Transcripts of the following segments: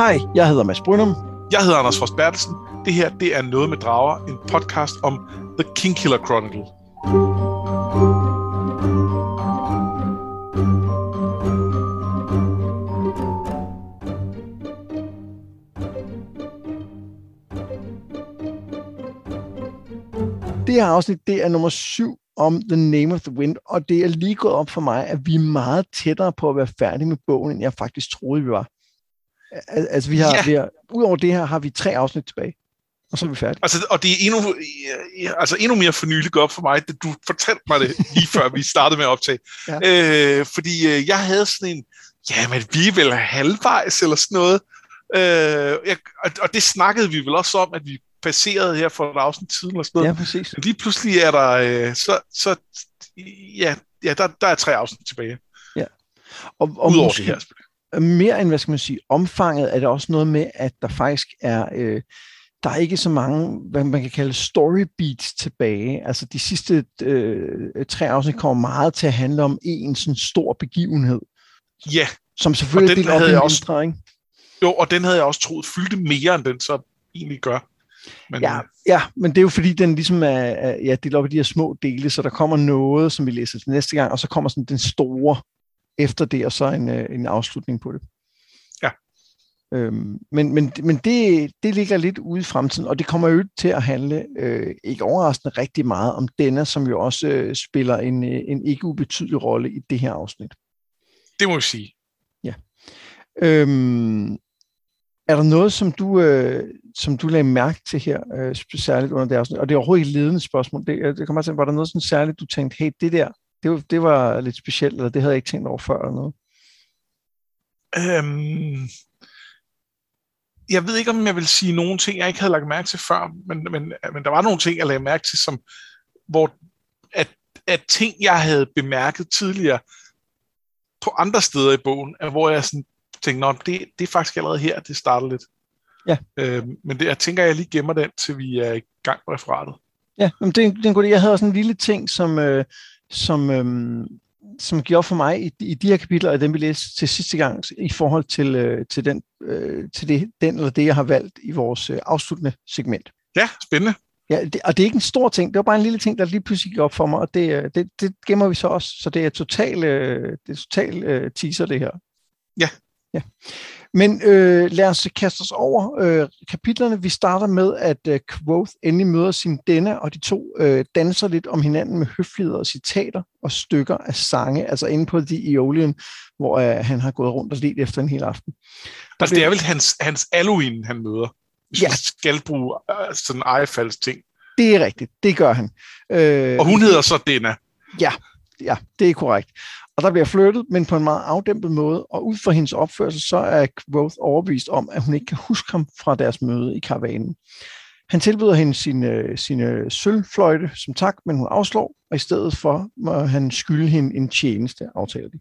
Hej, jeg hedder Mads Brynum. Jeg hedder Anders Frost Bertelsen. Det her, det er Noget med Drager, en podcast om The Kingkiller Chronicle. Det her afsnit, det er nummer syv om The Name of the Wind, og det er lige gået op for mig, at vi er meget tættere på at være færdige med bogen, end jeg faktisk troede, vi var. Al- Altså, vi har, Ja. vi har, udover det her, har vi tre afsnit tilbage, og så er vi færdige. Altså, og det er endnu, altså endnu mere for nylig op for mig, det du fortalte mig det lige før vi startede med at optage. Ja. Øh, fordi øh, jeg havde sådan en, jamen vi er vel halvvejs eller sådan noget. Øh, jeg, og, og det snakkede vi vel også om, at vi passerede her for et afsnit siden eller sådan noget. Ja, præcis. Men lige pludselig er der, øh, så, så ja, ja der, der er tre afsnit tilbage. Og, og Udover måske det her. Mere end, hvad skal man sige, omfanget, er det også noget med, at der faktisk er, øh, der er ikke så mange, hvad man kan kalde story beats tilbage. Altså de sidste øh, tre afsnit kommer meget til at handle om en sådan stor begivenhed, Ja, som selvfølgelig Og den er delt op havde i jeg også- mindre, ikke? jo, og den havde jeg også troet fyldte mere, end den så egentlig gør. Men, Ja, ja, men det er jo fordi, den ligesom er, er ja, delt op i de her små dele, så der kommer noget, som vi læser til næste gang, og så kommer sådan den store efter det, og så en, øh, en afslutning på det. Ja. Øhm, men men, men det, det ligger lidt ude i fremtiden, og det kommer jo til at handle, øh, ikke overraskende, rigtig meget om denne, som jo også øh, spiller en, øh, en ikke ubetydelig rolle i det her afsnit. det må vi sige. Øhm, er der noget, som du, øh, som du lagde mærke til her, øh, særligt under det afsnit? Og det er overhovedet ikke ledende spørgsmål. Det, øh, det kommer til, var der noget sådan særligt, du tænkte, hey, det der, det var, det var lidt specielt, eller det havde jeg ikke tænkt over før, eller noget? Øhm, jeg ved ikke, om jeg vil sige nogle ting, jeg ikke havde lagt mærke til før, men, men, men der var nogle ting, jeg lagde mærke til, som, hvor at, at ting, jeg havde bemærket tidligere på andre steder i bogen, er, hvor jeg sådan tænkte, Nå, det, det er faktisk allerede her, det starter lidt. Ja. Øhm, men det, jeg tænker, jeg lige gemmer den, til vi er i gang med referatet. Ja, men det, det er en god idé. Jeg havde også en lille ting, som, øh, som, øh, som gjorde for mig i, i de her kapitler, af dem vi læste til sidste gang, i forhold til, øh, til, den, øh, til det, den eller det, jeg har valgt i vores øh, afsluttende segment. Ja, spændende. Ja, det, og det er ikke en stor ting, det var bare en lille ting, der lige pludselig gik op for mig, og det, øh, det, det gemmer vi så også, så det er total, øh, det er total øh, teaser, det her. Ja. ja. Men øh, lad os kaste os over øh, kapitlerne. Vi starter med, at øh, Quoth endelig møder sin denne, og de to øh, danser lidt om hinanden med høfligheder og citater og stykker af sange, altså inde på The Aeolian, hvor øh, han har gået rundt og let efter en hel aften. Der Altså, det er vel hans, hans Halloween, han møder. Hvis Ja. ja. skal bruge øh, sådan ejefalds ting. Det er rigtigt, det gør han. Øh, Og hun hedder så Dena. Ja, det er korrekt. Og der bliver flyttet, men på en meget afdæmpet måde, og ud fra hendes opførsel, så er Growth overbevist om, at hun ikke kan huske ham fra deres møde i karavanen. Han tilbyder hende sin, sin sølvfløjte som tak, men hun afslår, og i stedet for må han skylde hende en tjeneste, aftaler de.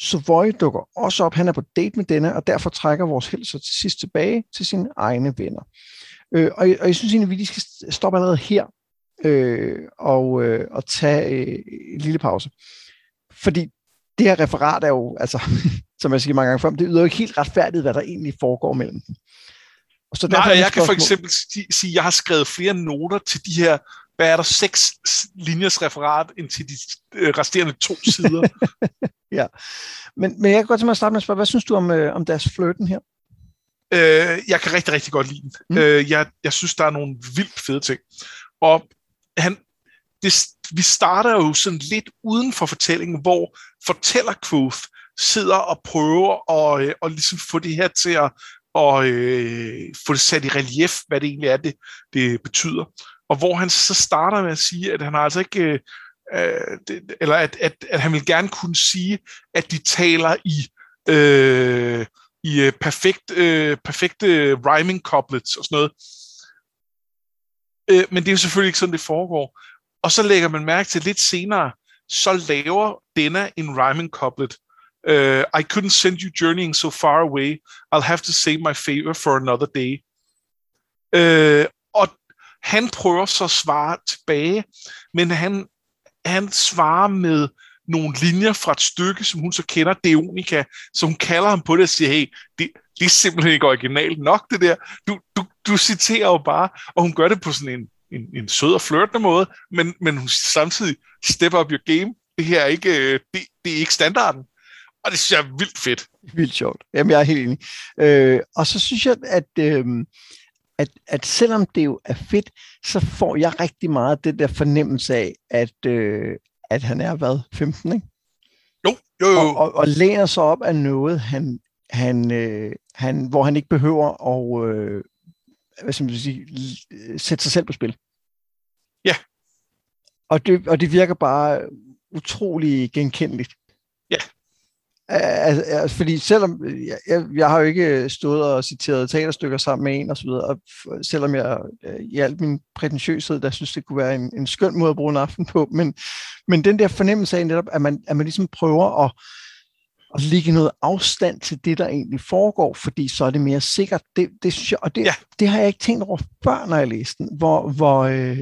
Savoy dukker også op. Han er på date med denne, og derfor trækker vores held så til sidst tilbage til sine egne venner. Øh, og, jeg- og jeg synes egentlig, at vi skal stoppe allerede her, øh, og, øh, og tage øh, en lille pause. Fordi det her referat er jo, altså, som jeg siger mange gange før, det yder jo ikke helt retfærdigt, hvad der egentlig foregår mellem dem. Og så Nej, jeg kan for spørgsmål- eksempel si- sige, at jeg har skrevet flere noter til de her, hvad er der, seks linjers referat, end til de øh, resterende to sider. Men, men jeg kan godt tænke mig at starte med at spørge, hvad synes du om, øh, om deres flirten her? øh, jeg kan rigtig, rigtig godt lide den. Mm. Øh, jeg, jeg synes, der er nogle vildt fede ting. Og han, det, vi starter jo sådan lidt uden for fortællingen, hvor fortæller Quoth sidder og prøver at, og at ligesom få det her til at og, øh, få det sat i relief, hvad det egentlig er, det, det betyder. Og hvor han så starter med at sige, at han har altså ikke, øh, øh, det, eller at, at, at han vil gerne kunne sige, at de taler i, øh, i øh, perfekt, øh, perfekte rhyming couplets og sådan noget. Øh, men det er jo selvfølgelig ikke sådan, det foregår. Og så lægger man mærke til lidt senere, så laver denne en rhyming couplet. Uh, I couldn't send you journeying so far away. I'll have to save my favor for another day. Uh, og han prøver så at svare tilbage, men han, han svarer med nogle linjer fra et stykke, som hun så kender, Deonica, som hun kalder ham på det og siger, hey, det, det er simpelthen ikke originalt nok, det der. Du, du, du citerer jo bare, og hun gør det på sådan en, en, en sød og flirtende måde, men, men hun samtidig step up your game. Det her er ikke, øh, det, det er ikke standarden. Og det synes jeg er vildt fedt. Vildt sjovt. Jamen, jeg er helt enig. Øh, og så synes jeg, at, øh, at, at selvom det jo er fedt, så får jeg rigtig meget det der fornemmelse af, at, øh, at han er hvad, 15, ikke? Jo, jo, jo. Og, og, og læner sig op af noget, han, han, øh, han, hvor han ikke behøver at øh, hvad skal man sige, sætte sig selv på spil. Ja. Og det, og det virker bare utrolig genkendeligt. Ja. Altså, altså, fordi selvom jeg, jeg, jeg har jo ikke stået og citeret teaterstykker sammen med en og så videre, og selvom jeg øh, i alt min prætentiøshed, der synes, det kunne være en, en skøn måde at bruge en aften på, men, men den der fornemmelse af netop, at man, at man ligesom prøver at, at lægge noget afstand til det, der egentlig foregår, fordi så er det mere sikkert. Det, det, og det, ja. det har jeg ikke tænkt over før, når jeg læste den, hvor, hvor øh,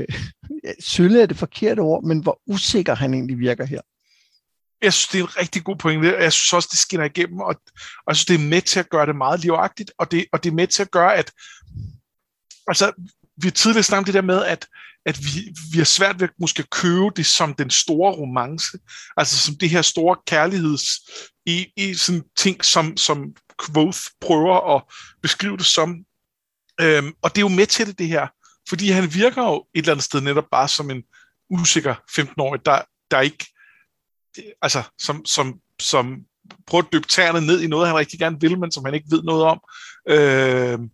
sølle er det forkerte ord, men hvor usikker han egentlig virker her. Jeg synes, det er en rigtig god pointe. Jeg synes også, det skinner igennem, og, og jeg synes, det er med til at gøre det meget livagtigt, og det, og det er med til at gøre, at altså, vi tidligere snakket det der med, at, at vi, vi har svært ved at måske købe det som den store romance, altså som det her store kærligheds i, i sådan ting, som, som Quoth prøver at beskrive det som. Øhm, og det er jo med til det, det her, fordi han virker jo et eller andet sted netop bare som en usikker 15-årig, der, der ikke altså, som, som, som prøver at dybe tæerne ned i noget, han rigtig gerne vil, men som han ikke ved noget om. Øhm,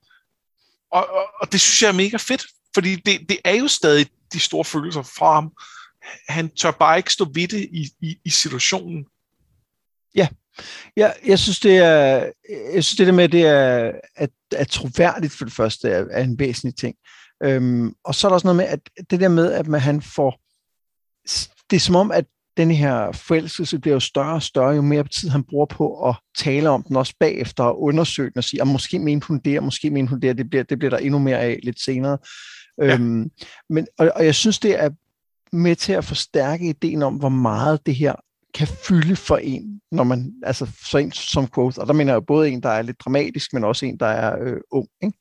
og, og, og det synes jeg er mega fedt, fordi det, det er jo stadig de store følelser fra ham. Han tør bare ikke stå ved det i, i, i situationen. Ja, Ja, jeg synes, det er, jeg synes, det der med, det er, at, at troværdigt for det første er, er en væsentlig ting. Øhm, og så er der også noget med, at det der med, at man, han får, det er som om, at den her forelskelse bliver jo større og større, jo mere tid han bruger på at tale om den, også bagefter og undersøge den og sige, at måske mente hun det, og måske mente hun det, det bliver, det bliver der endnu mere af lidt senere. Ja. Øhm, men, og, og jeg synes, det er med til at forstærke ideen om, hvor meget det her kan fylde for en, når man, altså så en som quote, og der mener jeg både en, der er lidt dramatisk, men også en, der er øh, ung, ikke?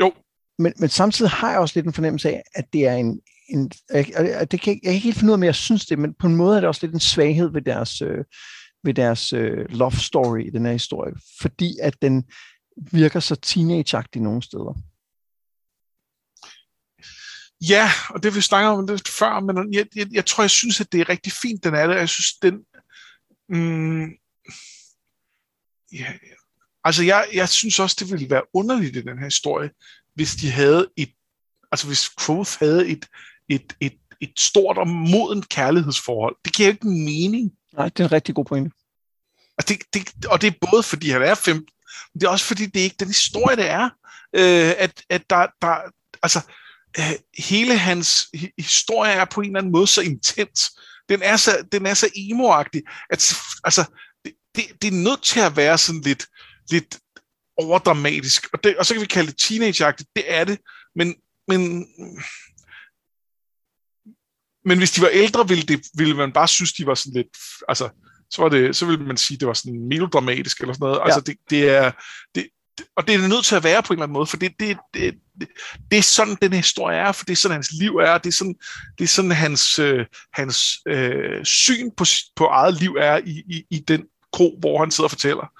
Jo. Men, men samtidig har jeg også lidt en fornemmelse af, at det er en, en jeg, det kan, jeg kan ikke helt finde ud af, om jeg synes det, men på en måde er det også lidt en svaghed ved deres, øh, ved deres øh, love story i den her historie, fordi at den virker så teenageagtig nogle steder. Ja, og det vi snakker om det før, men jeg, jeg, jeg tror, jeg synes, at det er rigtig fint, den er det. Jeg synes, den... Mm, ja, altså, jeg, jeg synes også, det ville være underligt i den her historie, hvis de havde et... Altså, hvis Quoth havde et, et, et, et stort og moden kærlighedsforhold. Det giver ikke mening. Nej, det er en rigtig god pointe. Og det, det, og det er både fordi han er 15, men det er også fordi det er ikke den historie, det er. Øh, at, at der, der, altså, hele hans historie er på en eller anden måde så intens. Den er så, den er så emo-agtig, at altså, det, det, det er nødt til at være sådan lidt, lidt overdramatisk. Og, det, og så kan vi kalde det teenage-agtigt. Det er det. Men, men men hvis de var ældre, ville, det, ville man bare synes, de var sådan lidt, altså, så, var det, så ville man sige, det var sådan melodramatisk eller sådan noget. Ja. Altså, det, det er, det, og det er det nødt til at være på en eller anden måde, for det, det, det, det, det er sådan, den historie er, for det er sådan, hans liv er, det er sådan, det er sådan hans, øh, hans øh, syn på, på eget liv er i, i, i den kro, hvor han sidder og fortæller.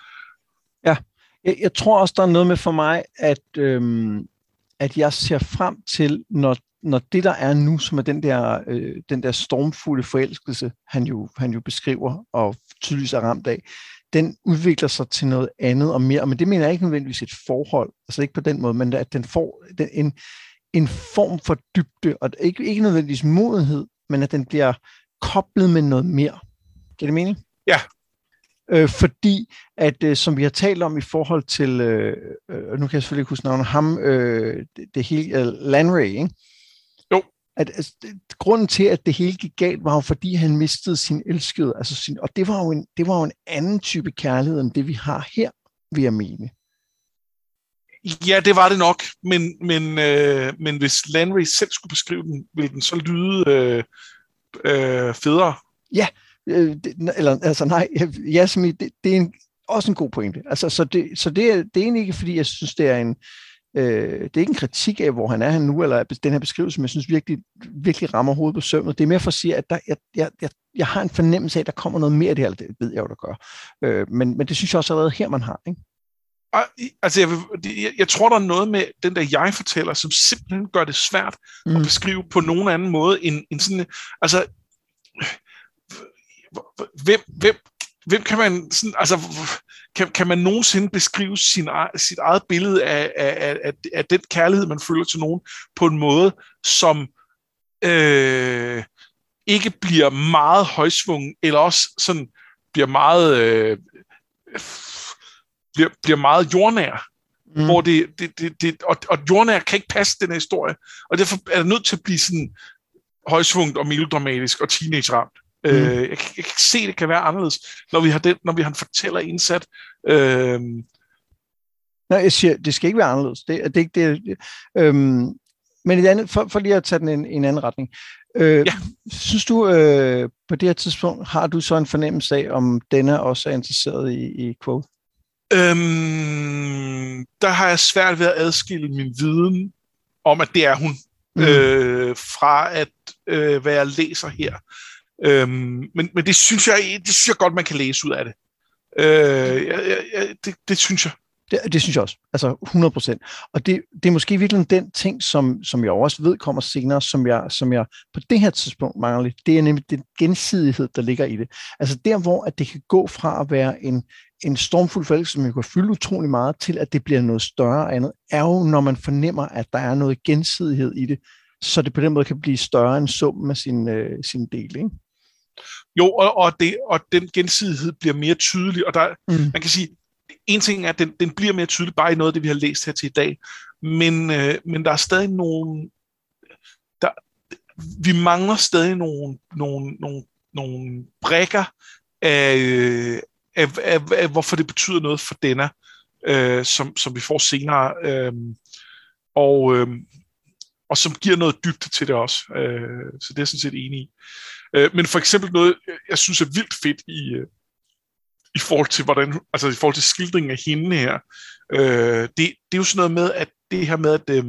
Ja, jeg, jeg tror også, der er noget med for mig, at, øhm, at jeg ser frem til, når når det der er nu, som er den der, øh, den der stormfulde forelskelse, han jo, han jo beskriver og tydeligvis er ramt af, den udvikler sig til noget andet og mere. Men det mener jeg ikke nødvendigvis et forhold, altså ikke på den måde, men at den får en, en form for dybde, og ikke, ikke nødvendigvis modenhed, men at den bliver koblet med noget mere. Giver det mening? Ja. Øh, fordi, at øh, som vi har talt om i forhold til, øh, øh, nu kan jeg selvfølgelig ikke huske navnet, ham, øh, det, det hele, øh, Lanray, ikke? At altså, grunden til, at det hele gik galt, var jo fordi, han mistede sin elskede. Altså sin, og det var, jo en, det var jo en anden type kærlighed, end det vi har her, vil jeg mene. Ja, det var det nok, men, men, øh, men hvis Landry selv skulle beskrive den, ville den så lyde øh, øh, federe? Ja, øh, det, eller altså nej, ja, det, det, er en, også en god pointe. Altså, så det, så det, er, det er egentlig ikke, fordi jeg synes, det er en, øh, det er ikke en kritik af, hvor han er han nu, eller den her beskrivelse, som jeg synes virkelig, virkelig rammer hovedet på sømmet. Det er mere for at sige, at der, jeg, jeg, jeg, jeg har en fornemmelse af, at der kommer noget mere af det her, det ved jeg jo, der gør. Øh, men, men det synes jeg også allerede her, man har. Ikke? Altså, jeg, jeg, jeg tror, der er noget med den der jeg-fortæller, som simpelthen gør det svært mm. at beskrive på nogen anden måde end, end sådan... Altså, hvem, hvem, hvem kan man sådan, altså, kan, kan man nogensinde beskrive sin, sit eget billede af, af, af, af den kærlighed, man føler til nogen, på en måde, som øh, ikke bliver meget højsvungen, eller også sådan bliver meget øh, bliver, bliver meget jordnær. Mm. Hvor det, det, det, det, og, og jordnær kan ikke passe den her historie, og derfor er det nødt til at blive sådan højsvungt og melodramatisk og teenage-ramt. Mm. Øh, jeg, jeg kan ikke se, at det kan være anderledes, når vi har, den, når vi har en fortæller indsat. Øh, Nej, jeg siger, det skal ikke være anderledes. Det, det, det, det, øhm, men et andet, for, for lige at tage den en, en anden retning. Øh, ja. Synes du, øh, på det her tidspunkt, har du så en fornemmelse af, om denne også er interesseret i, i quote? Øhm, der har jeg svært ved at adskille min viden om, at det er hun, mm. øh, fra at øh, hvad jeg læser her. Øhm, men, men det synes jeg, det synes jeg godt, man kan læse ud af det. Øh, jeg, jeg, det, det synes jeg. Det, det synes jeg også. Altså 100 procent. Og det, det er måske virkelig den ting, som, som jeg også ved kommer senere, som jeg, som jeg på det her tidspunkt mangler lidt. Det er nemlig den gensidighed, der ligger i det. Altså der, hvor at det kan gå fra at være en, en stormfuld forelskelse, som jo kan fylde utrolig meget, til at det bliver noget større andet, er jo, når man fornemmer, at der er noget gensidighed i det, så det på den måde kan blive større end summen af sin, øh, sin del. Ikke? Jo, og, og, det, og den gensidighed bliver mere tydelig, og der, mm. man kan sige, en ting er, at den, den bliver mere tydelig bare i noget af det, vi har læst her til i dag, men, øh, men der er stadig nogle, der, vi mangler stadig nogle, nogle, nogle, nogle brækker af, af, af, af, hvorfor det betyder noget for denne, øh, som, som vi får senere, øh, og, øh, og som giver noget dybde til det også. Øh, så det er jeg sådan set enig i. Øh, men for eksempel noget, jeg synes er vildt fedt i, øh, i forhold til hvordan, altså i forhold til skildringen af hende her. Øh, det, det er jo sådan noget med, at det her med, at, øh,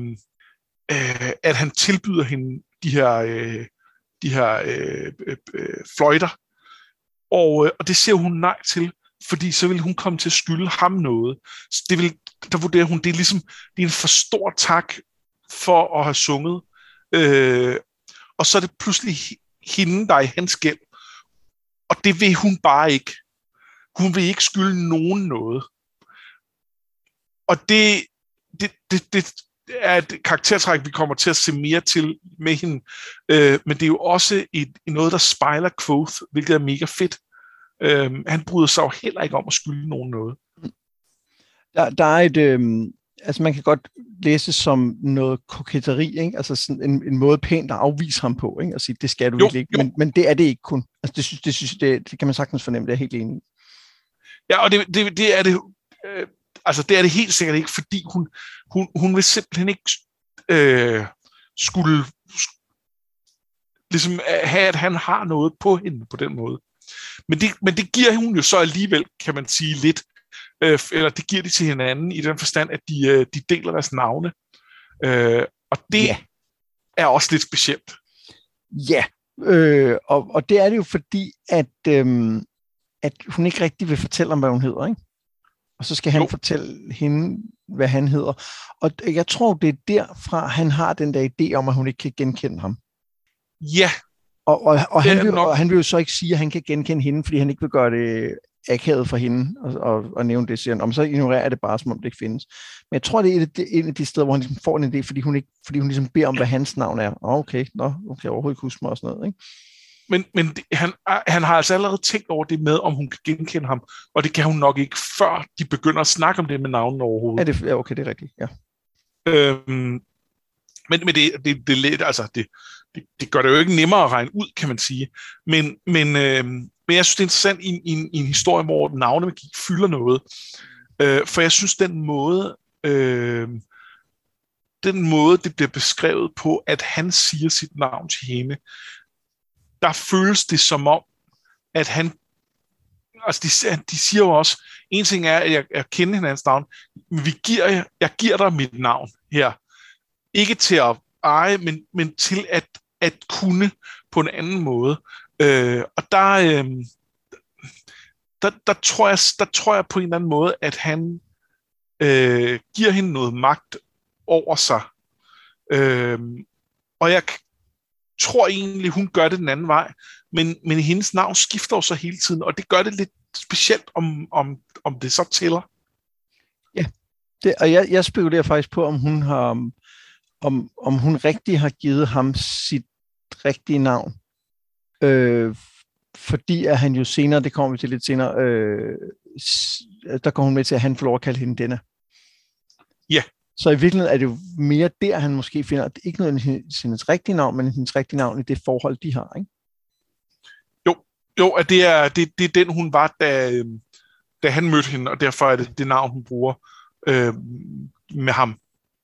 øh at han tilbyder hende de her, øh, de her øh, øh, øh, fløjter, og, øh, og det siger hun nej til, fordi så vil hun komme til at skylde ham noget. Så det vil, der vurderer hun, det er ligesom det er en for stor tak for at have sunget. Øh, og så er det pludselig hende, der er i hans gæld. Og det vil hun bare ikke. Hun vil ikke skylde nogen noget. Og det, det, det, det er et karaktertræk, vi kommer til at se mere til med hende. Øh, men det er jo også et, noget, der spejler Quoth, hvilket er mega fedt. Øh, han bryder sig jo heller ikke om at skylde nogen noget. Der, der er et, øh, altså man kan godt læse som noget koketteri, ikke? altså sådan en, en måde pænt at afvise ham på, ikke? og sige, det skal du jo, ikke, men, men det er det ikke kun. Altså det, synes, det, synes, det, det kan man sagtens fornemme, det er helt enig Ja, og det, det, det er det, øh, altså det er det helt sikkert ikke, fordi hun, hun, hun vil simpelthen ikke øh, skulle ligesom have, at han har noget på hende på den måde. Men det, men det giver hun jo så alligevel, kan man sige, lidt øh, eller det giver de til hinanden i den forstand, at de, øh, de deler deres navne. Øh, og det ja. er også lidt specielt. Ja, øh, og, og det er det jo fordi, at, øh, at hun ikke rigtig vil fortælle om, hvad hun hedder, ikke? Og så skal han jo. fortælle hende, hvad han hedder. Og jeg tror, det er derfra, han har den der idé om, at hun ikke kan genkende ham. Ja. Og, og, og, han, vil, og han vil jo så ikke sige, at han kan genkende hende, fordi han ikke vil gøre det akavet for hende og, og, og nævne det, siger han, om så ignorerer jeg det bare, som om det ikke findes. Men jeg tror, det er et, en af de steder, hvor han ligesom får en idé, fordi hun, ikke, fordi hun ligesom beder om, hvad hans navn er. Oh, okay, nå, okay, jeg overhovedet ikke huske mig og sådan noget. Ikke? Men, men det, han, han har altså allerede tænkt over det med, om hun kan genkende ham, og det kan hun nok ikke, før de begynder at snakke om det med navnet overhovedet. Ja, det, ja okay, det er rigtigt, ja. Øhm, men, men det, det, det, altså, det, det, det gør det jo ikke nemmere at regne ud, kan man sige. Men, men, øhm, men jeg synes, det er interessant i, i, i en historie, hvor navnemagi fylder noget. Øh, for jeg synes, den måde, øh, den måde, det bliver beskrevet på, at han siger sit navn til hende, der føles det som om, at han altså de, de siger jo også, en ting er, at jeg, jeg kender hinandens navn, men vi giver, jeg giver dig mit navn her. Ikke til at eje, men, men til at, at kunne på en anden måde. Øh, og der, øh, der, der, tror jeg, der tror jeg på en eller anden måde, at han øh, giver hende noget magt over sig. Øh, og jeg tror egentlig, hun gør det den anden vej, men, men hendes navn skifter jo så hele tiden, og det gør det lidt specielt, om, om, om det så tæller. Ja, det, og jeg, jeg spekulerer faktisk på, om hun har om, om hun rigtig har givet ham sit rigtige navn. Øh, fordi at han jo senere, det kommer vi til lidt senere, øh, der kommer hun med til, at han får lov at kalde hende denne. Ja. Så i virkeligheden er det jo mere der, han måske finder, at det ikke noget hendes rigtige navn, men hendes rigtige navn i det forhold, de har, ikke? Jo, jo at det er, det, det er den, hun var, da, da han mødte hende, og derfor er det det navn, hun bruger øh, med ham.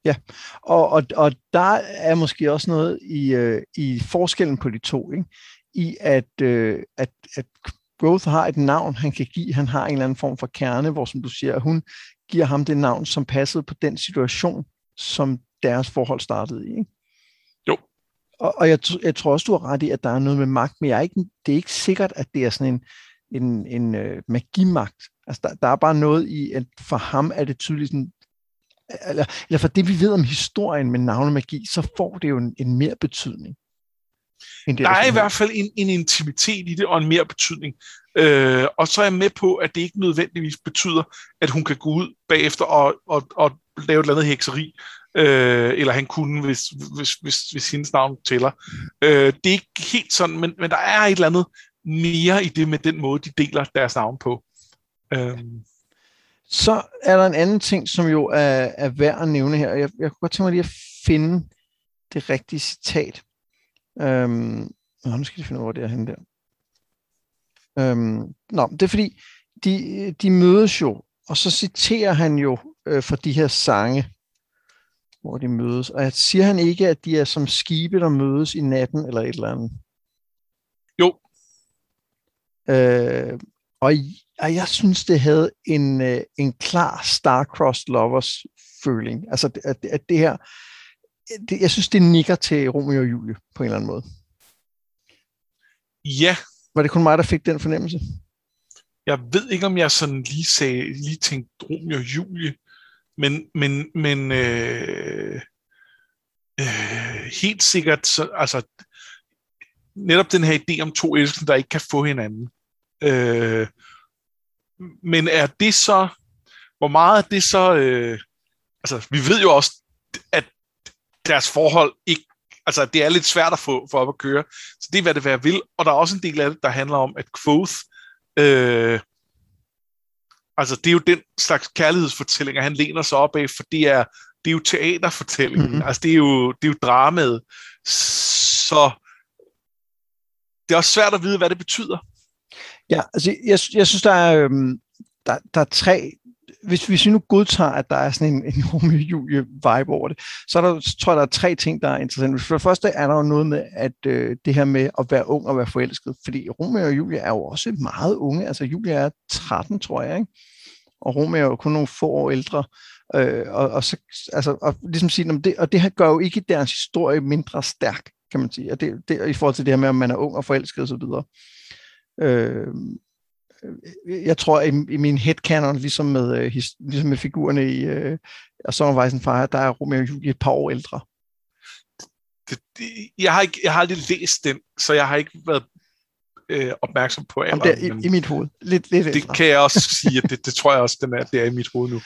Ja, og, og, og der er måske også noget i, øh, i forskellen på de to, ikke? I at, øh, at, at Growth har et navn, han kan give. Han har en eller anden form for kerne, hvor, som du siger, hun giver ham det navn, som passede på den situation, som deres forhold startede i. Ikke? Jo. Og, og jeg, jeg tror også, du har ret i, at der er noget med magt, men jeg er ikke, det er ikke sikkert, at det er sådan en, en, en uh, magimagt. Altså, der, der er bare noget i, at for ham er det tydeligt sådan, eller, eller for det vi ved om historien med navnemagi, så får det jo en, en mere betydning. Der er i hvert fald en, en intimitet i det, og en mere betydning. Øh, og så er jeg med på, at det ikke nødvendigvis betyder, at hun kan gå ud bagefter og, og, og lave et eller andet hekseri, øh, eller han kunne, hvis, hvis, hvis, hvis hendes navn tæller. Øh, det er ikke helt sådan, men, men der er et eller andet mere i det med den måde, de deler deres navn på. Øh. Så er der en anden ting, som jo er, er værd at nævne her. Jeg, jeg kunne godt tænke mig lige at finde det rigtige citat. Øhm, nu skal jeg finde ud af, hvor det er henne der. Øhm, nå, det er fordi, de, de mødes jo, og så citerer han jo øh, for de her sange, hvor de mødes. Og siger han ikke, at de er som skibe, der mødes i natten, eller et eller andet? Jo. Øh, og, og jeg synes, det havde en, øh, en klar Star-Crossed Lovers føling. Altså, at, at det her, det, jeg synes, det nikker til Romeo og Julie på en eller anden måde. Ja. Var det kun mig, der fik den fornemmelse? Jeg ved ikke, om jeg sådan lige, sagde, lige tænkte Romeo og Julie, men, men, men øh, øh, helt sikkert, så, altså, netop den her idé om to elskende, der ikke kan få hinanden. Øh, men er det så, hvor meget er det så, øh, altså vi ved jo også, at deres forhold ikke, altså det er lidt svært at få for op at køre, så det er hvad det være vil, og der er også en del af det, der handler om, at Quoth, øh, altså det er jo den slags kærlighedsfortællinger, han læner sig op af, for det er, det er jo teaterfortællingen, mm-hmm. altså det er jo, det er jo dramaet, så det er også svært at vide, hvad det betyder. Ja, altså jeg, jeg synes, der er, øhm, der, der er tre hvis, hvis vi nu godtager, at der er sådan en, en Romeo-Julie-vibe over det, så er der, så tror jeg, der er tre ting, der er interessante. For det første er der jo noget med, at øh, det her med at være ung og være forelsket, fordi Romeo og Julie er jo også meget unge. Altså Julie er 13, tror jeg, ikke? og Romeo er jo kun nogle få år ældre. Øh, og, og, så, altså, og, ligesom sige, det, og det her gør jo ikke deres historie mindre stærk, kan man sige. Og det, det, i forhold til det her med, om man er ung og forelsket osv. Øh, jeg tror, i, i min headcanon, ligesom med, øh, his, ligesom med figurerne i øh, Sommervejsen Fire, der er Romeo og Julie et par år ældre. Det, det, jeg, har ikke, jeg har aldrig læst den, så jeg har ikke været øh, opmærksom på alderen. Jamen, det er i, i mit hoved. Lidt, lidt det ældre. kan jeg også sige, at det, det tror jeg også, den er, det er i mit hoved nu.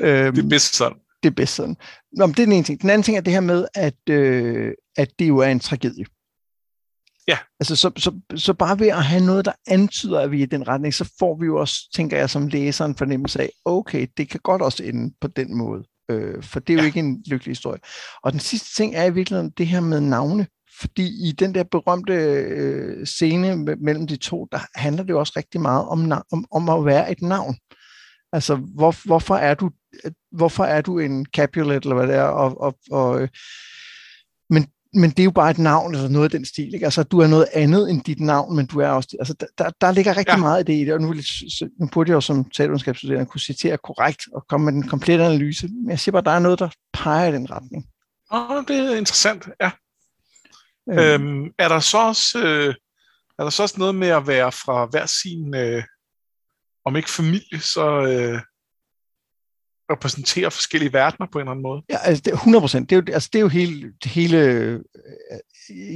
Øhm, det er bedst sådan. Det er bedst sådan. Nå, men det er den ene ting. Den anden ting er det her med, at, øh, at det jo er en tragedie. Ja. Altså, så, så, så bare ved at have noget, der antyder, at vi er i den retning, så får vi jo også, tænker jeg, som læser en fornemmelse af, okay, det kan godt også ende på den måde. Øh, for det er jo ja. ikke en lykkelig historie. Og den sidste ting er i virkeligheden det her med navne. Fordi i den der berømte øh, scene mellem de to, der handler det jo også rigtig meget om, om, om at være et navn. Altså, hvor, hvorfor, er du, hvorfor er du en Capulet, eller hvad det er? Og, og, og, øh, men det er jo bare et navn eller noget af den stil. Ikke? Altså, du er noget andet end dit navn, men du er også... Altså, der, der ligger rigtig ja. meget i det i det, og nu, nu burde jeg jo som talvidenskabsstuderende kunne citere korrekt og komme med den komplette analyse, men jeg siger bare, at der er noget, der peger i den retning. Åh, oh, det er interessant, ja. Øhm. Øhm, er der så også... Øh, er der så også noget med at være fra hver sin, øh, om ikke familie, så øh, repræsentere forskellige verdener på en eller anden måde? Ja, altså det, 100 procent. Det, er jo, altså, det er jo hele, hele øh,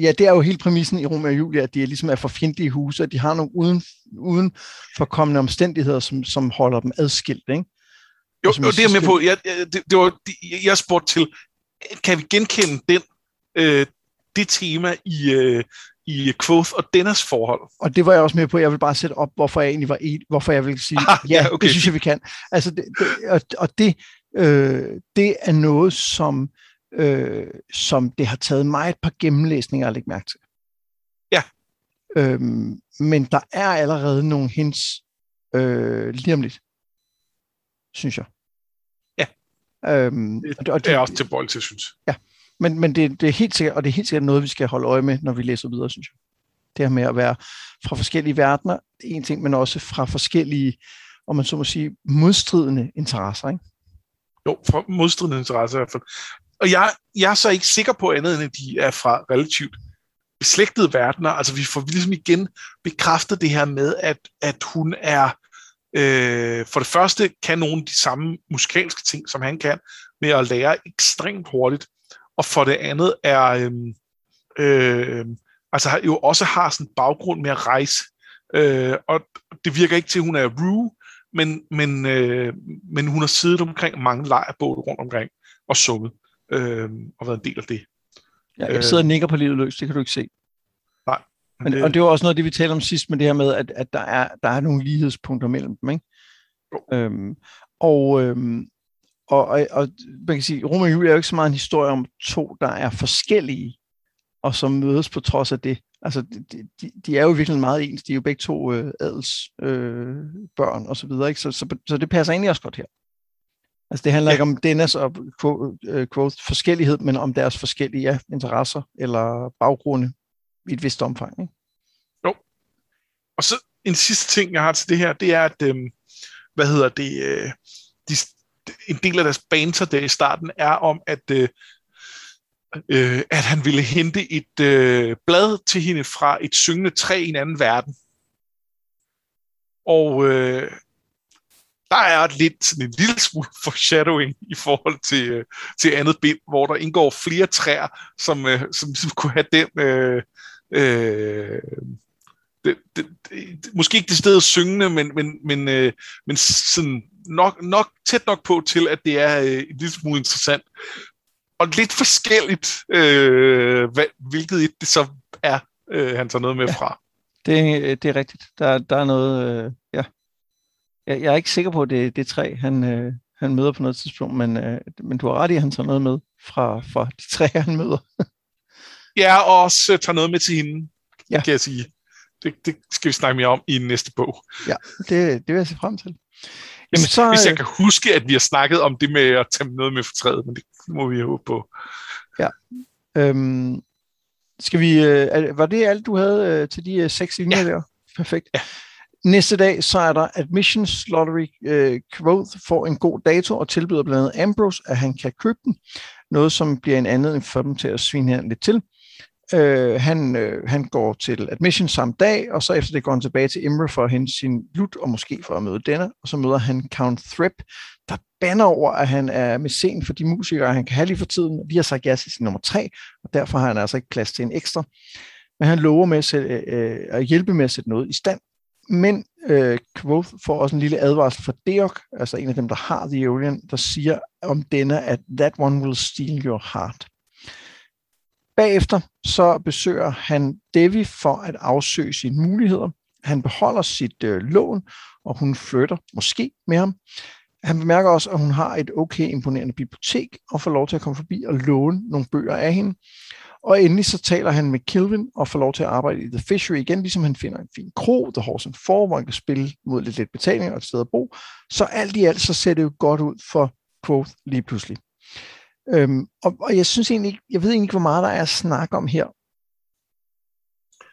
ja, det er jo hele præmissen i Romeo og Julia, at de er ligesom er for fjendtlige huse, at de har nogle uden, uden forkommende omstændigheder, som, som holder dem adskilt, ikke? Jo, jo det er med på. Jeg, det, det var, jeg spurgte til, kan vi genkende den, øh, det tema i, øh, i Quoth og Dennis forhold. Og det var jeg også med på. Jeg vil bare sætte op, hvorfor jeg egentlig var et, hvorfor jeg vil sige, ah, ja, okay. det synes jeg, vi kan. Altså, det, det, og, og det, øh, det er noget, som, øh, som det har taget mig et par gennemlæsninger at lægge mærke til. Ja. Øhm, men der er allerede nogle hints øh, lige om lidt, synes jeg. Ja. Øhm, det, og det, og det, det er også til til, synes Ja. Men, men det, det er helt sikkert, og det er helt sikkert noget, vi skal holde øje med, når vi læser videre, synes jeg. Det her med at være fra forskellige verdener, en ting, men også fra forskellige, om man så må sige, modstridende interesser, ikke? Jo, fra modstridende interesser i hvert fald. Og jeg, jeg er så ikke sikker på andet, end at de er fra relativt beslægtede verdener. Altså vi får ligesom igen bekræftet det her med, at, at hun er, øh, for det første kan nogle af de samme musikalske ting, som han kan, med at lære ekstremt hurtigt og for det andet er, øh, øh, altså jo også har sådan en baggrund med at rejse, øh, og det virker ikke til, at hun er Rue, men, men, øh, men hun har siddet omkring mange lejrbåde rundt omkring og sunget, øh, og været en del af det. Ja, jeg sidder og nikker på livet løs, det kan du ikke se. Nej. Men, det, og det var også noget det, vi talte om sidst med det her med, at, at der, er, der er nogle lighedspunkter mellem dem. Ikke? Øhm, og, øhm, og, og, og man kan sige, Romeo og Julie er jo ikke så meget en historie om to, der er forskellige, og som mødes på trods af det. Altså, de, de, de er jo virkelig meget ens. De er jo begge to øh, adels øh, børn og så videre. Ikke? Så, så, så det passer egentlig også godt her. Altså, det handler ja. ikke om Dennis og øh, quote, forskellighed, men om deres forskellige ja, interesser eller baggrunde i et vist omfang. Ikke? Jo. Og så en sidste ting, jeg har til det her, det er, at, øh, hvad hedder det, øh, de, en del af deres banter der i starten er om, at, øh, øh, at han ville hente et øh, blad til hende fra et syngende træ i en anden verden. Og øh, der er lidt sådan en lille smule foreshadowing i forhold til, øh, til andet bind, hvor der indgår flere træer, som, øh, som, som kunne have den... Øh, øh, det, det, det, måske ikke det sted syngende, men, men, men, øh, men sådan nok, nok tæt nok på til, at det er øh, en lille smule interessant. Og lidt forskelligt, øh, hvad, hvilket et det så er, øh, han tager noget med ja, fra. Det, det er rigtigt. Der, der er noget, øh, ja. Jeg, jeg er ikke sikker på, at det, det er tre, han, øh, han møder på noget tidspunkt, men, øh, men du har ret i, at han tager noget med fra, fra de tre, han møder. ja, og også øh, tager noget med til hende, ja. kan jeg sige. Det, det skal vi snakke mere om i næste bog. Ja, det, det vil jeg se frem til. Jamen, så, Hvis jeg kan huske, at vi har snakket om det med at tage noget med fortrædet, men det må vi håbe på. Ja. Øhm, skal vi, øh, var det alt, du havde øh, til de øh, seks linjer ja. der? Perfekt. Ja. Næste dag, så er der Admissions Lottery øh, Quote får en god dato og tilbyder blandt andet Ambrose, at han kan købe den. Noget, som bliver en anledning for dem til at svine her lidt til. Øh, han, øh, han går til admission samme dag, og så efter det går han tilbage til Imre for at hente sin lut, og måske for at møde denne, og så møder han Count Thrip, der banner over, at han er med scenen for de musikere, han kan have lige for tiden. Vi har sagt ja til sin nummer tre, og derfor har han altså ikke plads til en ekstra. Men han lover med at, sætte, øh, at hjælpe med at sætte noget i stand. Men øh, Quoth får også en lille advarsel fra Deok, altså en af dem, der har The Alien, der siger om denne, at that one will steal your heart. Bagefter så besøger han Devi for at afsøge sine muligheder. Han beholder sit øh, lån, og hun flytter måske med ham. Han bemærker også, at hun har et okay imponerende bibliotek, og får lov til at komme forbi og låne nogle bøger af hende. Og endelig så taler han med Kilvin og får lov til at arbejde i The Fishery igen, ligesom han finder en fin kro, The Horse and Four, hvor han kan spille mod lidt lidt betaling og et sted at bo. Så alt i alt så ser det jo godt ud for Quoth lige pludselig. Øhm, og, og jeg synes egentlig jeg ved egentlig ikke, hvor meget der er at snakke om her.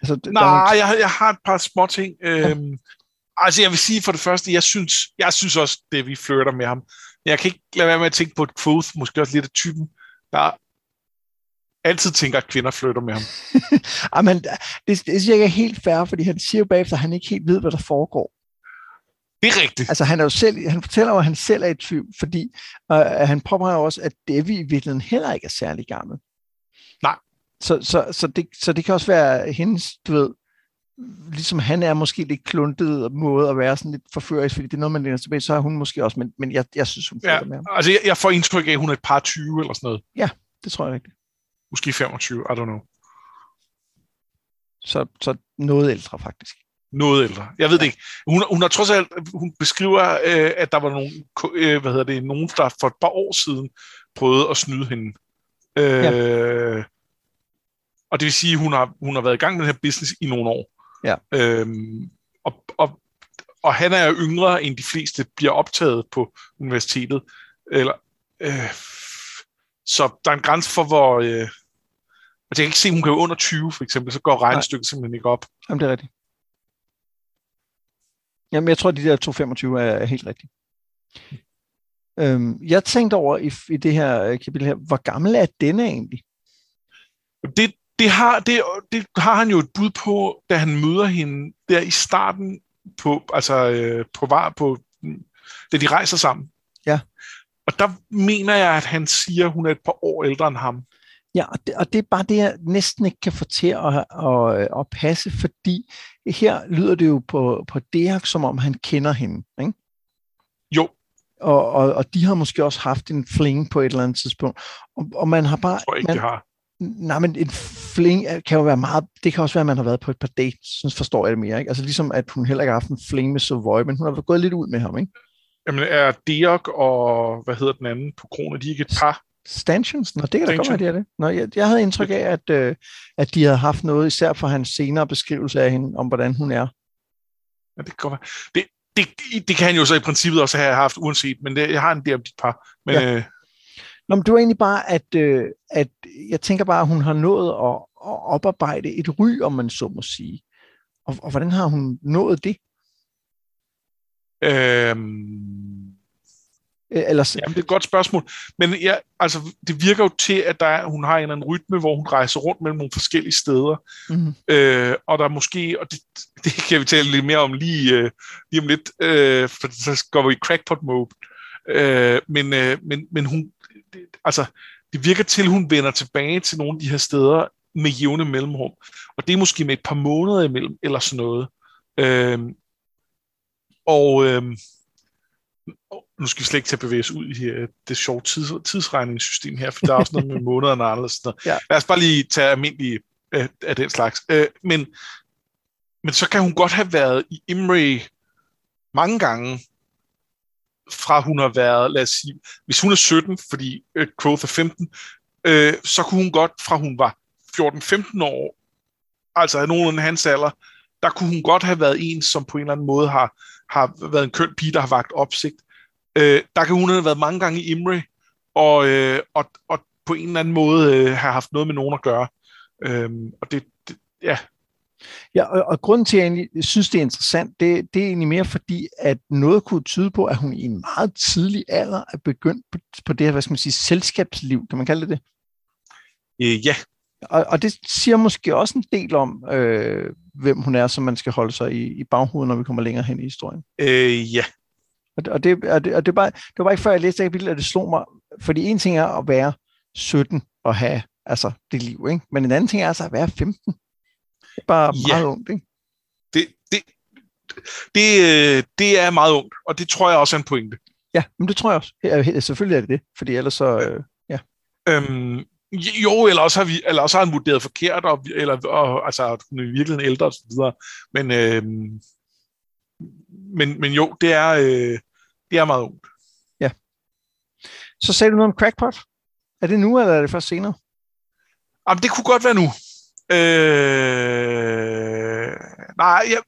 Altså, Nej, nogle... jeg, jeg har et par små ting. Øhm, ja. Altså, jeg vil sige for det første, jeg synes, jeg synes også, det vi flirter med ham. Men jeg kan ikke lade være med at tænke på, at Quoth måske også lidt af typen, der altid tænker, at kvinder flytter med ham. Jamen, det, det synes jeg ikke er helt fair, fordi han siger jo bagefter, at han ikke helt ved, hvad der foregår. Det er rigtigt. Altså, han, er jo selv, han fortæller jo, at han selv er i tvivl, fordi uh, han påpeger også, at Devi i virkeligheden heller ikke er særlig gammel. Nej. Så, så, så, det, så det kan også være hendes, du ved, ligesom han er måske lidt kluntet måde at være sådan lidt forførisk, fordi det er noget, man læner tilbage, så er hun måske også, men, men jeg, jeg synes, hun ja, med ham. Altså, jeg, jeg får indtryk af, at hun er et par 20 eller sådan noget. Ja, det tror jeg rigtigt. Måske 25, I don't know. Så, så noget ældre, faktisk. Noget ældre. Jeg ved det ikke. Hun, hun har trods alt, hun beskriver, øh, at der var nogen, øh, hvad hedder det, nogen, der for et par år siden prøvede at snyde hende. Øh, ja. Og det vil sige, at hun har, hun har været i gang med den her business i nogle år. Ja. Øhm, og, og, og han er jo yngre end de fleste bliver optaget på universitetet. Eller, øh, så der er en grænse for, hvor... Øh, altså jeg kan ikke se, at hun kan være under 20, for eksempel, så går regnestykket Nej. simpelthen ikke op. Jamen, det er rigtigt. Jamen, jeg tror, at de der 225 er helt rigtigt. Øhm, jeg tænkte over i, i det her øh, kapitel her, hvor gammel er denne egentlig? Det, det, har, det, det har han jo et bud på, da han møder hende der i starten på, altså øh, på, var, på, da de rejser sammen. Ja. Og der mener jeg, at han siger, at hun er et par år ældre end ham. Ja, og det, og det er bare det, jeg næsten ikke kan få til at, at, at, passe, fordi her lyder det jo på, på Derek, som om han kender hende, ikke? Jo. Og, og, og de har måske også haft en fling på et eller andet tidspunkt. Og, og man har bare... Jeg tror ikke, man, de har. Nej, men en fling kan jo være meget... Det kan også være, at man har været på et par dates, sådan forstår jeg det mere. Ikke? Altså ligesom, at hun heller ikke har haft en fling med Savoy, men hun har gået lidt ud med ham, ikke? Jamen, er Dirk og, hvad hedder den anden på kronen, de er ikke et par? Stanchions? Nå, det kan da godt være, det er det. Nå, jeg, jeg havde indtryk af, at, øh, at de havde haft noget, især for hans senere beskrivelse af hende, om hvordan hun er. Ja, det kan. Det, det, det kan han jo så i princippet også have haft uanset, men det, jeg har en del om dit par. Men, ja. øh, Nå, men det var egentlig bare, at, øh, at jeg tænker bare, at hun har nået at, at oparbejde et ry, om man så må sige. Og, og hvordan har hun nået det? Øhm, Ellers... Jamen, det er et godt spørgsmål. Men ja, altså, det virker jo til, at der er, hun har en eller anden rytme, hvor hun rejser rundt mellem nogle forskellige steder. Mm. Øh, og der er måske, og det, det kan vi tale lidt mere om lige, øh, lige om lidt, øh, for så går vi i crackpot mode. Øh, men, øh, men, men hun, det, altså, det virker til, at hun vender tilbage til nogle af de her steder med jævne mellemrum. Og det er måske med et par måneder imellem, eller sådan noget. Øh, og øh, nu skal vi slet ikke til at bevæge os ud i øh, det sjove tids, tidsregningssystem her, for der er også noget med månederne og andet. Ja. Lad os bare lige tage almindelige øh, af den slags. Øh, men, men så kan hun godt have været i Imre mange gange, fra hun har været, lad os sige, hvis hun er 17, fordi øh, Growth er 15, øh, så kunne hun godt, fra hun var 14-15 år, altså af nogen af hans alder, der kunne hun godt have været en, som på en eller anden måde har, har været en køn pige, der har vagt opsigt. Øh, der kan hun have været mange gange i Imre, og, øh, og, og på en eller anden måde øh, have haft noget med nogen at gøre. Øh, og det, det ja, Ja, og, og grunden til, at jeg egentlig synes, det er interessant, det, det er egentlig mere fordi, at noget kunne tyde på, at hun i en meget tidlig alder er begyndt på, på det her, hvad skal man sige, selskabsliv, kan man kalde det det? Øh, ja. Og, og det siger måske også en del om, øh, hvem hun er, som man skal holde sig i, i baghovedet, når vi kommer længere hen i historien. Øh, ja. Og, og, det, og, det, og det, var, det var ikke før, jeg læste det kapitel, at det slog mig, fordi en ting er at være 17 og have altså, det liv, ikke? men en anden ting er altså at være 15. Det er bare ja. meget ungt, ikke? Det, det, det, øh, det er meget ungt, og det tror jeg også er en pointe. Ja, men det tror jeg også. Selvfølgelig er det det, fordi ellers så... Øh, ja. Øhm, jo, eller også har, vi, eller også har han vurderet forkert, og, eller, og, altså, hun er virkelig ældre og så videre. Men, øhm, men, men jo, det er, øh, det er meget ungt. Ja. Så sagde du noget om crackpot. Er det nu, eller er det først senere? Jamen, det kunne godt være nu. Øh, nej, jeg,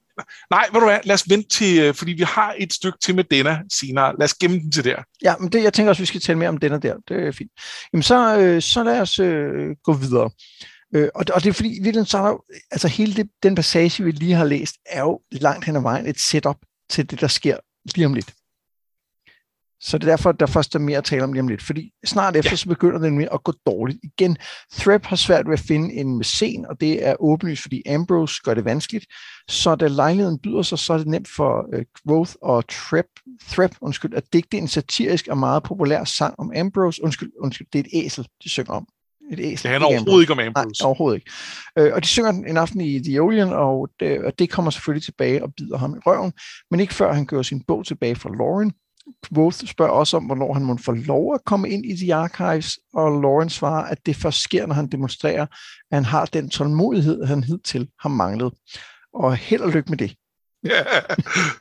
nej, ved du hvad, lad os vente til, øh, fordi vi har et stykke til med denne senere. Lad os gemme den til der. Ja, men det, jeg tænker også, vi skal tale mere om denne der. Det er fint. Jamen, så, øh, så lad os øh, gå videre. Øh, og, det, og det er fordi, virkelig, så er der altså hele det, den passage, vi lige har læst, er jo langt hen ad vejen et setup til det, der sker lige om lidt. Så det er derfor, der først er mere at tale om lige om lidt. Fordi snart efter, ja. så begynder det med at gå dårligt. Igen, Threp har svært ved at finde en mæcen, og det er åbenlyst, fordi Ambrose gør det vanskeligt. Så da lejligheden byder sig, så er det nemt for uh, Growth og Threp, Threp undskyld, at digte en satirisk og meget populær sang om Ambrose. Undskyld, undskyld det er et æsel, de synger om. Et æsel. Det handler overhovedet ikke om Ambrose. Nej, overhovedet ikke. Øh, og de synger den en aften i The Ocean, og det, og det kommer selvfølgelig tilbage og bider ham i røven, men ikke før han gør sin bog tilbage fra Lauren, Quoth spørger også om, hvornår han må få lov at komme ind i The Archives, og Lawrence svarer, at det først sker, når han demonstrerer, at han har den tålmodighed, han hidtil har manglet. Og held og lykke med det. Yeah.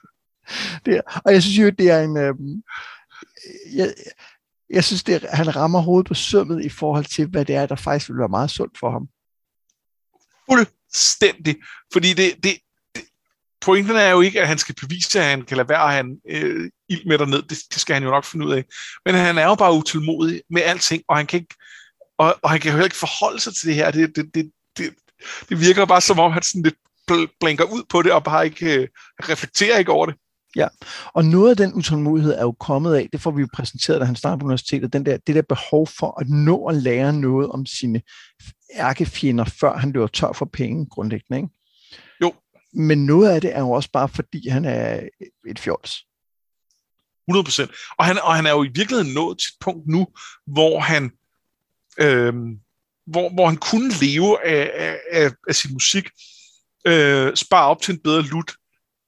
det er, og jeg synes jo, det er en... Øh, jeg, jeg synes, det er, han rammer hovedet på sømmet i forhold til, hvad det er, der faktisk vil være meget sundt for ham. Fuldstændig. Fordi det, det, pointen er jo ikke, at han skal bevise, at han kan lade være at have en øh, ild med derned. Det, det skal han jo nok finde ud af. Men han er jo bare utålmodig med alting, og han kan ikke, og, og han kan jo heller ikke forholde sig til det her. Det, det, det, det, det virker bare som om, han sådan lidt blinker ud på det, og bare ikke øh, reflekterer ikke over det. Ja, og noget af den utålmodighed er jo kommet af, det får vi jo præsenteret, da han startede på universitetet, den der, det der behov for at nå at lære noget om sine ærkefjender, før han løber tør for penge, grundlæggende. Ikke? Men noget af det er jo også bare, fordi han er et fjols. 100%. Og han, og han er jo i virkeligheden nået til et punkt nu, hvor han, øh, hvor, hvor han kunne leve af, af, af, af sin musik, øh, spare op til en bedre lut,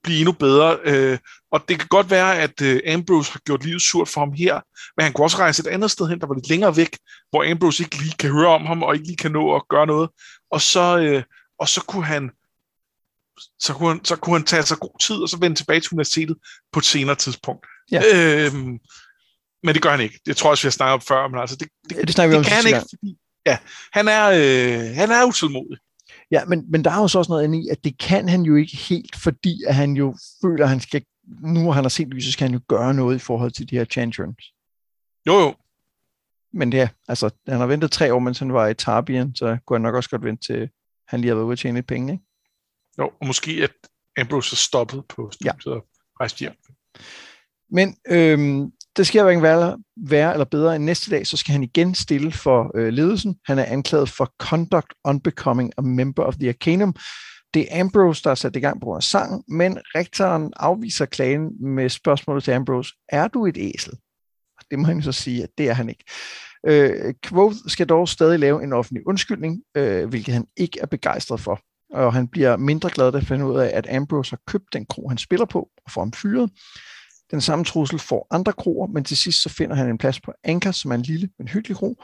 blive endnu bedre. Øh, og det kan godt være, at øh, Ambrose har gjort livet surt for ham her, men han kunne også rejse et andet sted hen, der var lidt længere væk, hvor Ambrose ikke lige kan høre om ham, og ikke lige kan nå at gøre noget. Og så, øh, og så kunne han så kunne, han, så kunne han tage sig god tid, og så vende tilbage til universitetet på et senere tidspunkt. Ja. Øhm, men det gør han ikke. Det tror jeg også, vi har snakket om før, men altså, det, det, ja, det, det om kan han ikke, fordi, ja, han er, øh, han er utålmodig. Ja, men, men der er jo så også noget andet i, at det kan han jo ikke helt, fordi at han jo føler, at han skal, nu hvor han har set lyset, skal han jo gøre noget i forhold til de her changerons. Jo, jo. Men ja, altså, han har ventet tre år, mens han var i Tarbien, så kunne han nok også godt vente til, han lige har været ude at tjene lidt penge, ikke? Jo, og måske at Ambrose er stoppet på studiet ja. og rejst hjem. Men øhm, det skal jo ikke være værre eller bedre end næste dag, så skal han igen stille for øh, ledelsen. Han er anklaget for conduct unbecoming a member of the Arcanum. Det er Ambrose, der er sat i gang på grund af sangen, men rektoren afviser klagen med spørgsmålet til Ambrose, er du et æsel? Det må han så sige, at det er han ikke. Øh, Quoth skal dog stadig lave en offentlig undskyldning, øh, hvilket han ikke er begejstret for og han bliver mindre glad, da han finder ud af, at Ambrose har købt den kro, han spiller på, og får ham fyret. Den samme trussel får andre kroer, men til sidst så finder han en plads på Anker, som er en lille, men hyggelig kro,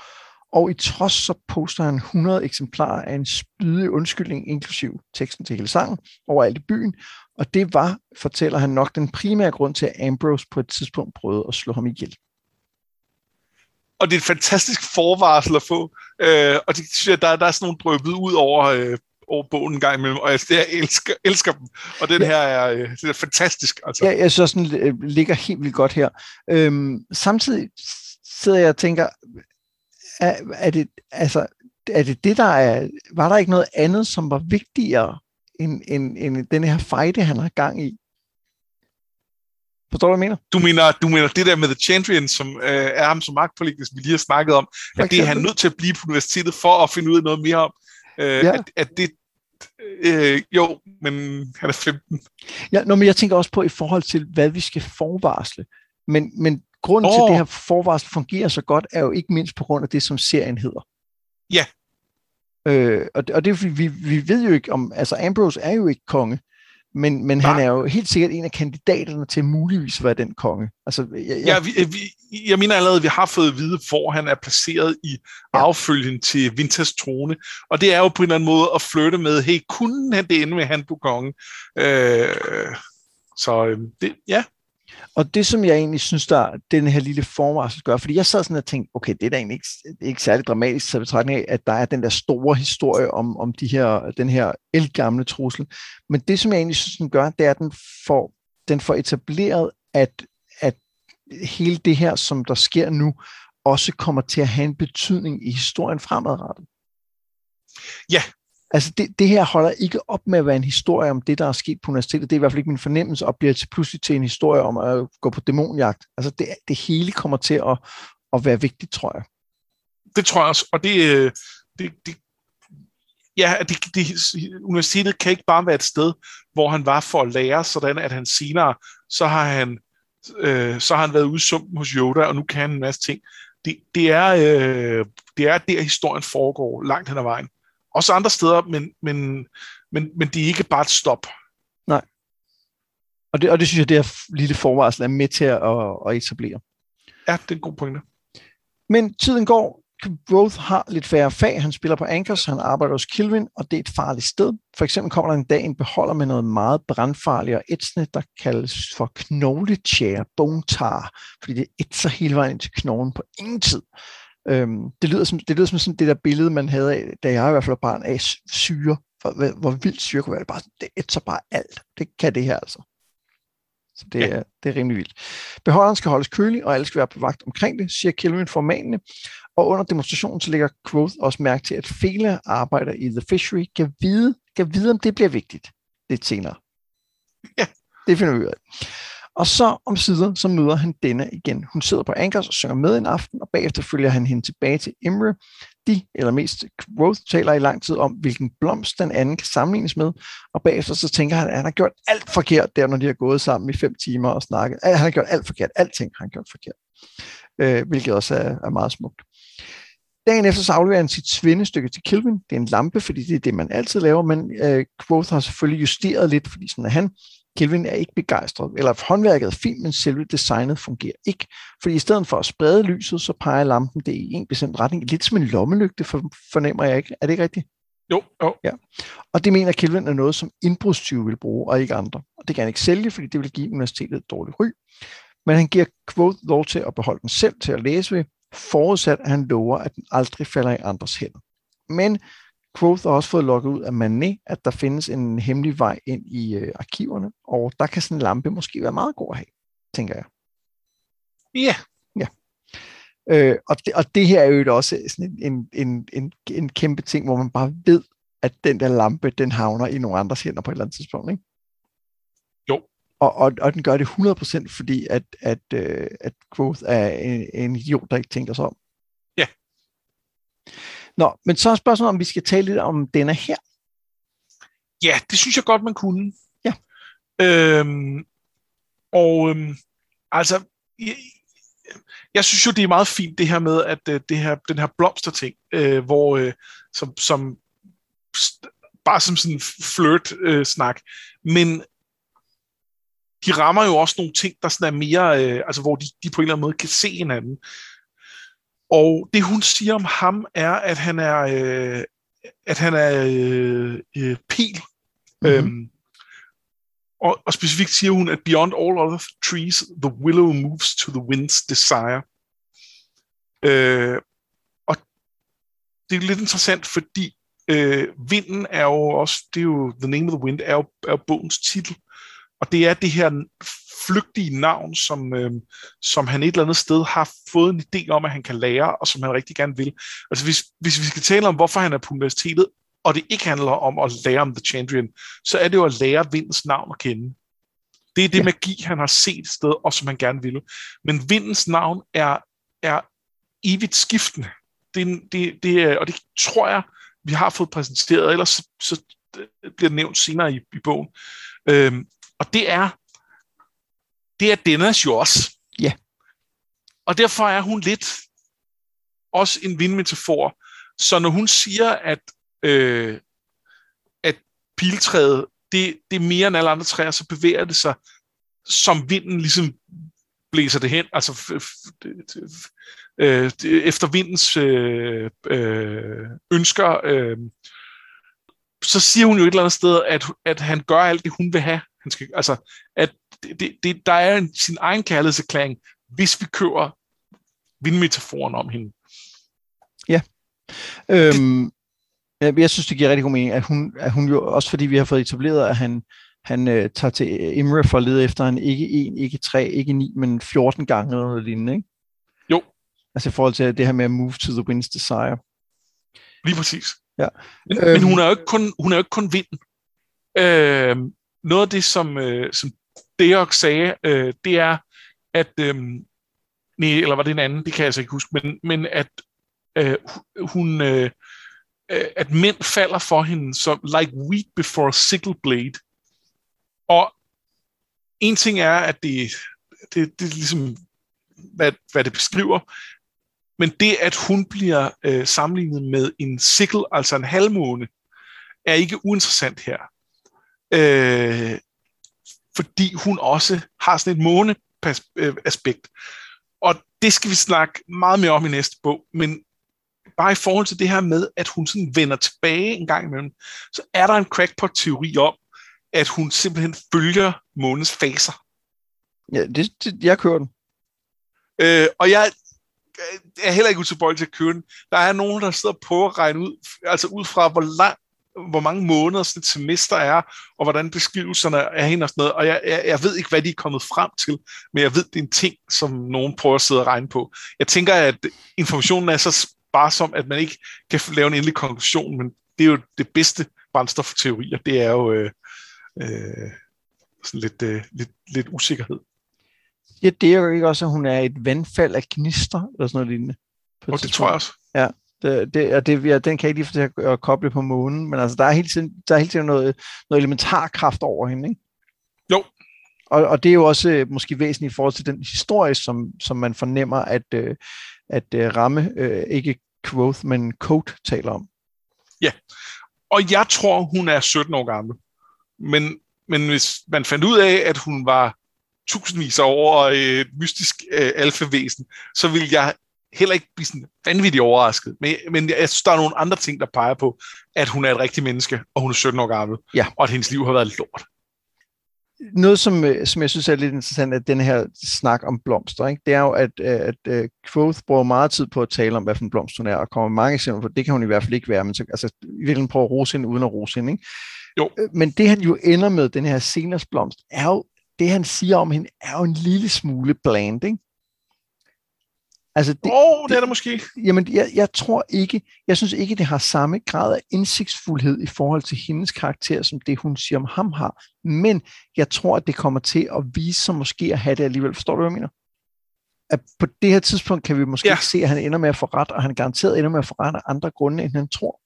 og i trods så poster han 100 eksemplarer af en spydig undskyldning, inklusiv teksten til hele sangen, overalt i byen, og det var, fortæller han nok, den primære grund til, at Ambrose på et tidspunkt prøvede at slå ham ihjel. Og det er et fantastisk forvarsel at få, øh, og det synes jeg, der, der er sådan nogle drøbet ud over øh, over bogen en gang imellem, og jeg, jeg elsker, elsker dem. Og den ja. her er, øh, det er fantastisk. Altså. Ja, jeg synes også, den øh, ligger helt vildt godt her. Øhm, samtidig sidder jeg og tænker, er, er, det, altså, er det det, der er... Var der ikke noget andet, som var vigtigere end, end, end den her fejde, han har gang i? Forstår du, hvad jeg mener? Du mener, du mener det der med The Champion, som øh, er ham som magtpolitisk, vi lige har snakket om, at det er han nødt til at blive på universitetet for at finde ud af noget mere om. Øh, ja. at, at det, øh, jo, men han er 15. Ja, nå, men jeg tænker også på i forhold til, hvad vi skal forvarsle. Men, men grunden oh. til, at det her forvarsel fungerer så godt, er jo ikke mindst på grund af det, som serien hedder. Ja. Øh, og, og det, vi, vi ved jo ikke om, altså Ambrose er jo ikke konge, men, men han er jo helt sikkert en af kandidaterne til muligvis at være den konge. Altså, jeg, jeg... Ja, vi, vi, jeg mener allerede, at vi har fået at vide, hvor han er placeret i ja. affølgen til Winters trone, og det er jo på en eller anden måde at flytte med, hey, kunne han det ende med, at han blev konge? Øh, så øh, det, ja. Og det, som jeg egentlig synes, der den her lille forvarsel gør, fordi jeg sad sådan og tænkte, okay, det er da egentlig ikke, ikke særlig dramatisk, så betragtning af, at der er den der store historie om, om de her, den her elgamle trussel. Men det, som jeg egentlig synes, den gør, det er, at den får, den får etableret, at, at hele det her, som der sker nu, også kommer til at have en betydning i historien fremadrettet. Ja. Altså det, det her holder ikke op med at være en historie om det, der er sket på universitetet. Det er i hvert fald ikke min fornemmelse, og bliver til pludselig til en historie om at gå på dæmonjagt. Altså det, det hele kommer til at, at være vigtigt, tror jeg. Det tror jeg også, og det, øh, det, det ja, det, det, universitetet kan ikke bare være et sted, hvor han var for at lære, sådan at han senere, så har han, øh, så har han været ude hos Yoda, og nu kan han en masse ting det, det, er, øh, det er der, historien foregår langt hen ad vejen. Også andre steder, men, men, men, men det er ikke bare et stop. Nej. Og det, og det synes jeg, det her lille forvarsel er med til at, at etablere. Ja, det er en god pointe. Men tiden går, Growth har lidt færre fag. Han spiller på Anchors, han arbejder hos Kilvin, og det er et farligt sted. For eksempel kommer der en dag en beholder med noget meget brandfarligt og ætsende, der kaldes for knogletjære, bone tar, fordi det ætser hele vejen ind til knoglen på ingen tid. Øhm, det, lyder som, det lyder som sådan det der billede, man havde af, da jeg i hvert fald var barn, af syre. Hvor, hvor vildt syre kunne være. Det, bare, det ætser bare alt. Det kan det her altså. Så det, ja. er, det er rimelig vildt. Beholderen skal holdes kølig, og alle skal være på vagt omkring det, siger Kelvin formanende. Og under demonstrationen så lægger Quoth også mærke til, at Fela arbejder i The Fishery kan vide, kan vide, om det bliver vigtigt lidt senere. Ja. Det finder vi ud af. Og så om sider, så møder han denne igen. Hun sidder på Ankers og synger med en aften, og bagefter følger han hende tilbage til Imre. De, eller mest Growth, taler i lang tid om, hvilken blomst den anden kan sammenlignes med, og bagefter så tænker han, at han har gjort alt forkert der, når de har gået sammen i fem timer og snakket. Han har gjort alt forkert. Alting har han gjort forkert. Øh, hvilket også er, er meget smukt. Dagen efter så afleverer han sit svindestykke til Kelvin. Det er en lampe, fordi det er det, man altid laver, men øh, Quoth har selvfølgelig justeret lidt, fordi sådan er han. Kelvin er ikke begejstret, eller håndværket er fint, men selve designet fungerer ikke. Fordi i stedet for at sprede lyset, så peger lampen det i en bestemt retning. Lidt som en lommelygte, for, fornemmer jeg ikke. Er det ikke rigtigt? Jo, jo. Ja. Og det mener Kelvin er noget, som indbrudstyve vil bruge, og ikke andre. Og det kan han ikke sælge, fordi det vil give universitetet et dårligt ry. Men han giver Quoth lov til at beholde den selv til at læse ved, forudsat at han lover, at den aldrig falder i andres hænder. Men Quoth har også fået lukket ud af Manet, at der findes en hemmelig vej ind i øh, arkiverne, og der kan sådan en lampe måske være meget god at have, tænker jeg. Ja. Ja. Øh, og, det, og det her er jo også sådan en, en, en, en kæmpe ting, hvor man bare ved, at den der lampe, den havner i nogle andres hænder på et eller andet tidspunkt, ikke? Og, og, og den gør det 100% fordi, at, at, øh, at Growth er en, en idiot, der ikke tænker sig om. Ja. Nå, men så er spørgsmålet, om vi skal tale lidt om denne her. Ja, det synes jeg godt, man kunne. Ja. Øhm, og øhm, altså, jeg, jeg synes jo, det er meget fint det her med, at øh, det her, den her blomsterting, øh, hvor øh, som, som bare som sådan flirt-snak, øh, men de rammer jo også nogle ting, der sådan er mere, øh, altså hvor de, de på en eller anden måde kan se hinanden. Og det hun siger om ham er, at han er, øh, at han er øh, øh, pil. Mm-hmm. Øhm, og, og specifikt siger hun, at beyond all other trees, the willow moves to the wind's desire. Øh, og det er lidt interessant, fordi øh, vinden er jo også, det er jo, The Name of the Wind er jo, er jo bogens titel. Og det er det her flygtige navn, som, øh, som han et eller andet sted har fået en idé om, at han kan lære, og som han rigtig gerne vil. Altså hvis, hvis vi skal tale om, hvorfor han er på universitetet, og det ikke handler om at lære om The Chandrian, så er det jo at lære vindens navn at kende. Det er det ja. magi, han har set et sted, og som han gerne vil. Men vindens navn er, er evigt skiftende. Det, det, det og det tror jeg, vi har fået præsenteret, ellers så, så bliver det nævnt senere i, i bogen. Øhm, og det er, det er Dennis jo også. Ja. Og derfor er hun lidt også en vindmetafor. Så når hun siger, at, øh, at piltræet, det, det er mere end alle andre træer, så bevæger det sig, som vinden ligesom blæser det hen. Altså øh, efter vindens øh, øh, ønsker. Øh, så siger hun jo et eller andet sted, at, at han gør alt det, hun vil have. Han skal, altså, at det, det, det, der er en, sin egen kærlighedserklæring, hvis vi kører vindmetaforen om hende. Ja. Øhm, jeg, jeg synes, det giver rigtig god mening, at hun, at hun jo, også fordi vi har fået etableret, at han, han øh, tager til Imre for at lede efter en ikke en, ikke tre, ikke ni, men 14 gange eller noget lignende, ikke? Jo. Altså i forhold til det her med at move to the wind's desire. Lige præcis. Ja. Men, øhm, men hun er jo ikke kun, hun er jo ikke kun vind. Øh, noget af det, som, øh, som Deok sagde, øh, det er, at, øh, nej, eller var det en anden, det kan jeg altså ikke huske, men, men at øh, hun, øh, øh, at mænd falder for hende som like wheat before sickle blade. Og en ting er, at det, det, det er ligesom, hvad, hvad det beskriver, men det, at hun bliver øh, sammenlignet med en sickle, altså en halvmåne, er ikke uinteressant her. Øh, fordi hun også har sådan et måne-aspekt. Og det skal vi snakke meget mere om i næste bog, men bare i forhold til det her med, at hun sådan vender tilbage en gang imellem, så er der en crackpot-teori om, at hun simpelthen følger månens faser. Ja, det, det, jeg kører den. Øh, og jeg er heller ikke utilbøjelig til at køre den. Der er nogen, der sidder på at regne ud, altså ud fra, hvor lang hvor mange måneder sådan et semester er, og hvordan beskrivelserne er hende og sådan noget. Og jeg, jeg, jeg ved ikke, hvad de er kommet frem til, men jeg ved, det er en ting, som nogen prøver at sidde og regne på. Jeg tænker, at informationen er så sparsom, at man ikke kan lave en endelig konklusion, men det er jo det bedste brændstof for teorier. Det er jo øh, øh, sådan lidt, øh, lidt, lidt usikkerhed. Ja, det er jo ikke også, at hun er et vandfald af gnister, eller sådan noget lignende. Og det tror jeg også. Ja, det, det, og det, ja, den kan jeg ikke lige få til at koble på månen, men altså, der er hele tiden, der er hele tiden noget, noget elementar kraft over hende, ikke? Jo. Og, og det er jo også øh, måske væsentligt i forhold til den historie, som, som man fornemmer, at, øh, at øh, Ramme, øh, ikke Quoth, men Coat taler om. Ja, og jeg tror, hun er 17 år gammel. Men, men hvis man fandt ud af, at hun var tusindvis af år et mystisk øh, alfavæsen, så vil jeg heller ikke blive sådan vanvittigt overrasket. Men, men jeg synes, der er nogle andre ting, der peger på, at hun er et rigtigt menneske, og hun er 17 år gammel, ja. og at hendes liv har været lort. Noget, som, øh, som jeg synes er lidt interessant, at den her snak om blomster, ikke? det er jo, at, øh, at, at øh, Quoth bruger meget tid på at tale om, hvad for en blomst hun er, og kommer mange eksempler på, det kan hun i hvert fald ikke være, men så, altså, i virkeligheden prøver at rose hende uden at rose hende. Ikke? Jo. Men det, han jo ender med, den her seners blomst, er jo, det han siger om hende, er jo en lille smule bland, ikke? Altså det, oh, det er det måske. Jamen, jeg, jeg tror ikke, jeg synes ikke, det har samme grad af indsigtsfuldhed i forhold til hendes karakter, som det, hun siger om ham har. Men jeg tror, at det kommer til at vise sig måske at have det alligevel. Forstår du, hvad jeg mener? At på det her tidspunkt kan vi måske ja. ikke se, at han ender med at få ret, og han garanteret ender med at få ret af andre grunde, end han tror.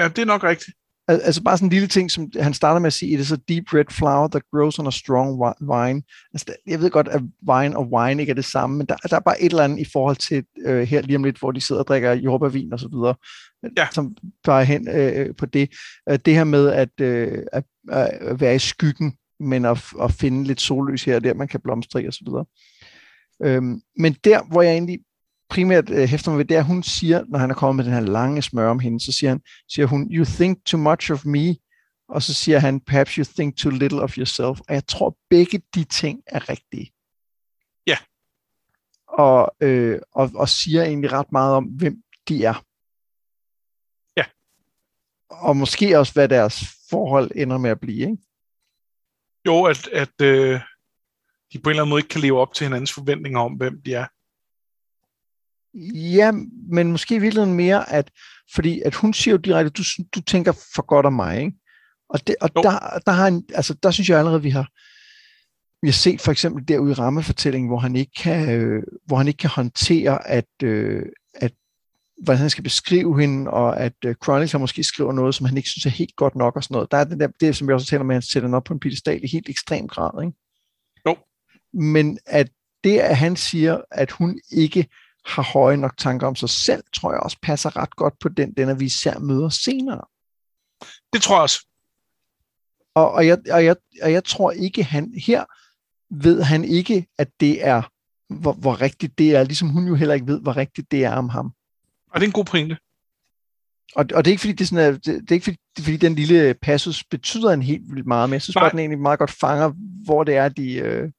Ja, det er nok rigtigt. Altså bare sådan en lille ting, som han starter med at sige, it is a deep red flower that grows on a strong wine. Altså, jeg ved godt, at wine og wine ikke er det samme, men der, der er bare et eller andet i forhold til øh, her lige om lidt, hvor de sidder og drikker jordbærvin og så videre, ja. som bare hen øh, på det. Øh, det her med at, øh, at, at være i skyggen, men at, at finde lidt sollys her og der, man kan blomstre i og så videre. Øhm, men der, hvor jeg egentlig primært øh, hæfter mig ved, det er, at hun siger, når han er kommet med den her lange smør om hende, så siger, han, siger hun, you think too much of me, og så siger han, perhaps you think too little of yourself. Og jeg tror, begge de ting er rigtige. Ja. Og, øh, og, og siger egentlig ret meget om, hvem de er. Ja. Og måske også, hvad deres forhold ender med at blive, ikke? Jo, at, at øh, de på en eller anden måde ikke kan leve op til hinandens forventninger om, hvem de er. Ja, men måske i virkeligheden mere, at, fordi at hun siger jo direkte, du, du tænker for godt om mig, ikke? Og, det, og der, der, har en, altså, der synes jeg allerede, vi har, vi har set for eksempel derude i rammefortællingen, hvor han ikke kan, øh, hvor han ikke kan håndtere, at, øh, at hvordan han skal beskrive hende, og at øh, Chronicle måske skriver noget, som han ikke synes er helt godt nok og sådan noget. Der er det, der, det som jeg også taler med, at han sætter den op på en pedestal i helt ekstrem grad. Ikke? Jo. Men at det, at han siger, at hun ikke har høje nok tanker om sig selv, tror jeg også passer ret godt på den, den at vi især møder senere. Det tror jeg også. Og, og, jeg, og, jeg, og jeg tror ikke, han her ved han ikke, at det er, hvor, hvor rigtigt det er, ligesom hun jo heller ikke ved, hvor rigtigt det er om ham. Og det er en god pointe. Og, og det er ikke fordi, det er, sådan, at, det, det er ikke fordi, det er, fordi den lille passus betyder en helt vildt meget, men jeg synes bare, den egentlig meget godt fanger, hvor det er, de... Øh...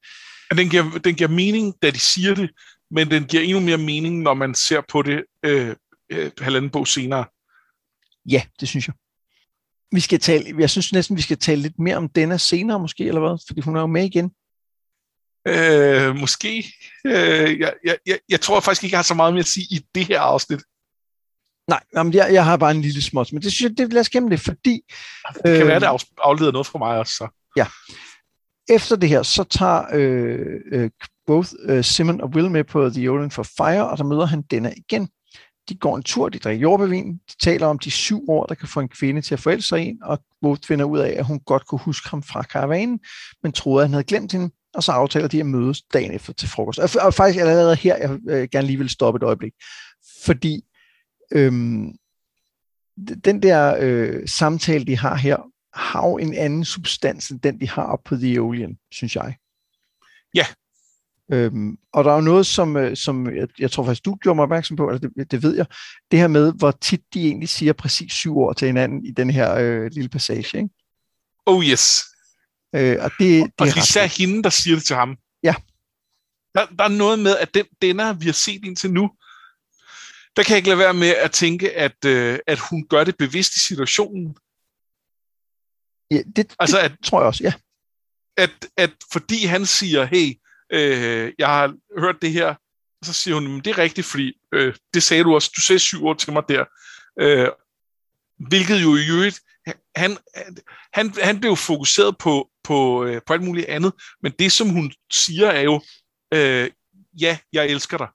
Den, giver, den giver mening, da de siger det, men den giver endnu mere mening, når man ser på det øh, øh, halvanden bog senere. Ja, det synes jeg. Vi skal tale, jeg synes næsten, vi skal tale lidt mere om denne senere måske, eller hvad? Fordi hun er jo med igen. Øh, måske. Øh, jeg, jeg, jeg, jeg tror faktisk ikke, jeg har så meget mere at sige i det her afsnit. Nej, jamen, jeg, jeg har bare en lille småt, men det synes jeg, det, lad os gemme det, fordi... Det kan øh, være, det afleder noget fra mig også. Så. Ja. Efter det her, så tager øh, øh, both øh, Simon og Will med på The Olin for Fire, og der møder han denne igen. De går en tur, de drikker jordbevin, de taler om de syv år, der kan få en kvinde til at forelske sig en, og Both finder ud af, at hun godt kunne huske ham fra karavanen, men troede, at han havde glemt hende, og så aftaler de at mødes dagen efter til frokost. Og, og faktisk allerede her, jeg øh, gerne lige vil stoppe et øjeblik, fordi øhm, den der øh, samtale, de har her, har jo en anden substans end den, de har op på The Alien, synes jeg. Ja. Øhm, og der er jo noget, som, øh, som jeg, jeg tror faktisk, du gjorde mig opmærksom på, eller det, det ved jeg, det her med, hvor tit de egentlig siger præcis syv år til hinanden i den her øh, lille passage. Ikke? Oh yes. Øh, og det, det og er især ret. hende, der siger det til ham. Ja. Der, der er noget med, at den, denne, vi har set indtil nu, der kan jeg ikke lade være med at tænke, at, øh, at hun gør det bevidst i situationen. Ja, det, altså, det at, tror jeg også, ja. At, at fordi han siger, hey, øh, jeg har hørt det her, så siger hun, det er rigtigt, fordi øh, det sagde du også, du sagde syv år til mig der. Øh, hvilket jo i øvrigt, han, han, han blev fokuseret på, på, øh, på alt muligt andet, men det som hun siger er jo, øh, ja, jeg elsker dig.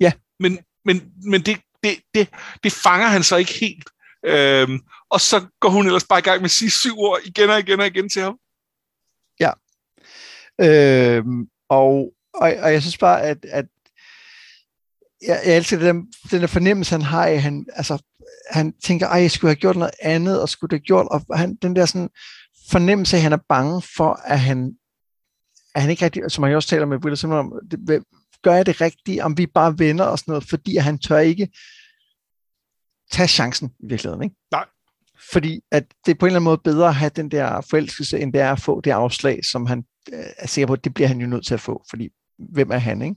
Ja. Men, men, men det, det, det, det fanger han så ikke helt. Øhm, og så går hun ellers bare i gang med at sige syv ord igen og igen og igen til ham. Ja. Øhm, og, og, og jeg synes bare, at, at jeg, jeg elsker den, den der fornemmelse, han har af, han, altså, han tænker, ej, jeg skulle have gjort noget andet, og skulle have gjort, og han, den der sådan fornemmelse at han er bange for, at han, at han ikke rigtig, som han også taler med Will Simon om, det, gør jeg det rigtigt, om vi bare vender og sådan noget, fordi han tør ikke tage chancen i virkeligheden. Ikke? Nej. Fordi at det er på en eller anden måde bedre at have den der forelskelse, end det er at få det afslag, som han er sikker på, at det bliver han jo nødt til at få, fordi hvem er han, ikke?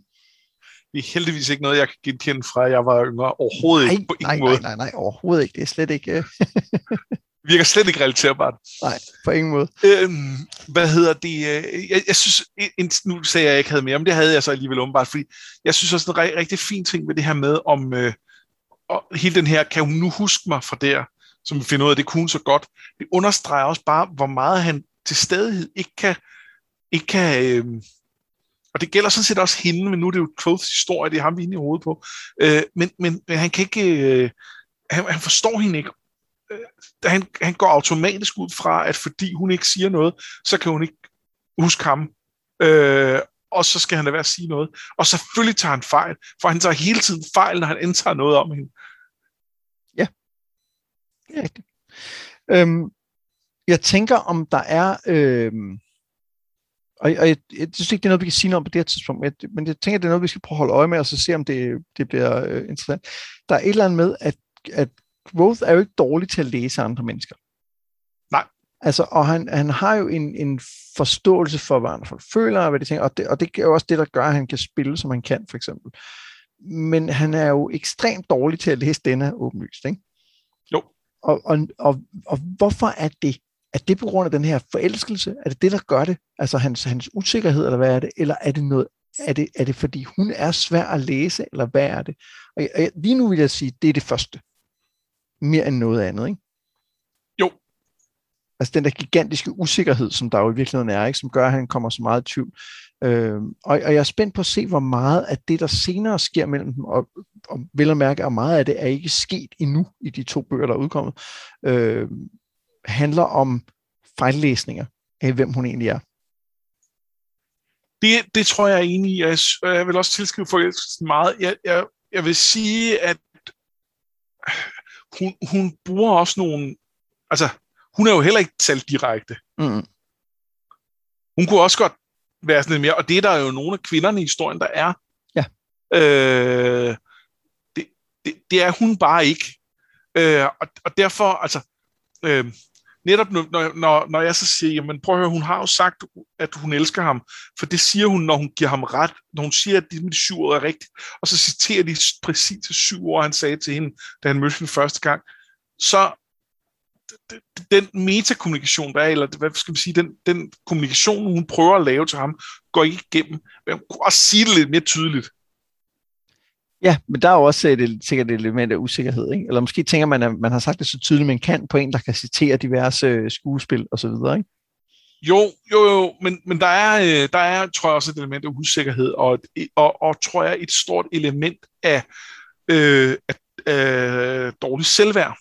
Det er heldigvis ikke noget, jeg kan genkende fra, at jeg var yngre. Overhovedet nej, ikke på ingen nej, Nej, nej, nej, overhovedet ikke. Det er slet ikke... Øh. virker slet ikke relaterbart. Nej, på ingen måde. Øhm, hvad hedder det? Øh, jeg, jeg synes, en, nu sagde jeg, at jeg ikke havde mere, men det havde jeg så alligevel umiddelbart, fordi jeg synes også, en rigtig, rigtig fin ting ved det her med, om øh, og hele den her, kan hun nu huske mig fra der, som vi finder ud af, det kunne så godt. Det understreger også bare, hvor meget han til stadighed ikke kan, ikke kan øh, og det gælder sådan set også hende, men nu er det jo Troths historie, det er ham, vi er inde i hovedet på. Øh, men, men, men han kan ikke, øh, han, han forstår hende ikke, øh, han, han går automatisk ud fra, at fordi hun ikke siger noget, så kan hun ikke huske ham. Øh, og så skal han da være at sige noget. Og selvfølgelig tager han fejl, for han tager hele tiden fejl, når han indtager noget om hende. Ja, det er rigtigt. Øhm, jeg tænker, om der er... Øhm, og, og jeg, jeg synes ikke, det er noget, vi kan sige noget om på det her tidspunkt, men jeg, men jeg tænker, det er noget, vi skal prøve at holde øje med, og så se, om det, det bliver øh, interessant. Der er et eller andet med, at, at Growth er jo ikke dårlig til at læse andre mennesker. Nej. Altså, og han, han har jo en, en forståelse for, hvad andre folk føler, og hvad de tænker, og det, og det er jo også det, der gør, at han kan spille, som han kan, for eksempel. Men han er jo ekstremt dårlig til at læse denne åbenlyst, ikke? Jo. Og, og, og, og hvorfor er det? Er det på grund af den her forelskelse? Er det det, der gør det? Altså hans, hans usikkerhed, eller hvad er det? Eller er det noget er det, er det fordi hun er svær at læse, eller hvad er det? Og jeg, lige nu vil jeg sige, det er det første mere end noget andet, ikke? Jo. Altså den der gigantiske usikkerhed, som der jo i virkeligheden er, ikke? som gør, at han kommer så meget i tvivl. Øh, og, og jeg er spændt på at se, hvor meget af det, der senere sker mellem dem, og, og vil at mærke, at meget af det er ikke sket endnu i de to bøger, der er udkommet, øh, handler om fejllæsninger af, hvem hun egentlig er. Det, det tror jeg er enig i. Jeg, jeg vil også tilskrive forelskelsen meget. Jeg, jeg, jeg vil sige, at hun, hun bruger også nogle... Altså, hun er jo heller ikke talt direkte. Mm. Hun kunne også godt være sådan lidt mere, og det er der jo nogle af kvinderne i historien, der er. Ja. Øh, det, det, det er hun bare ikke. Øh, og, og derfor, altså, øh, netop når, når, når jeg så siger, jamen prøv at høre, hun har jo sagt, at hun elsker ham, for det siger hun, når hun giver ham ret, når hun siger, at de, de syv år er rigtigt, og så citerer de præcis de syv år, han sagde til hende, da han mødte hende første gang, så den metakommunikation, der er, eller hvad skal vi sige, den, den kommunikation, hun prøver at lave til ham, går ikke igennem. Jeg kunne også sige det lidt mere tydeligt. Ja, men der er jo også et, sikkert et element af usikkerhed, ikke? Eller måske tænker man, at man har sagt det så tydeligt, man kan på en, der kan citere diverse øh, skuespil og så videre, ikke? Jo, jo, jo, men, men der, er, øh, der er, tror jeg, også et element af usikkerhed, og, og, og tror jeg, et stort element af, øh, af, af dårligt selvværd.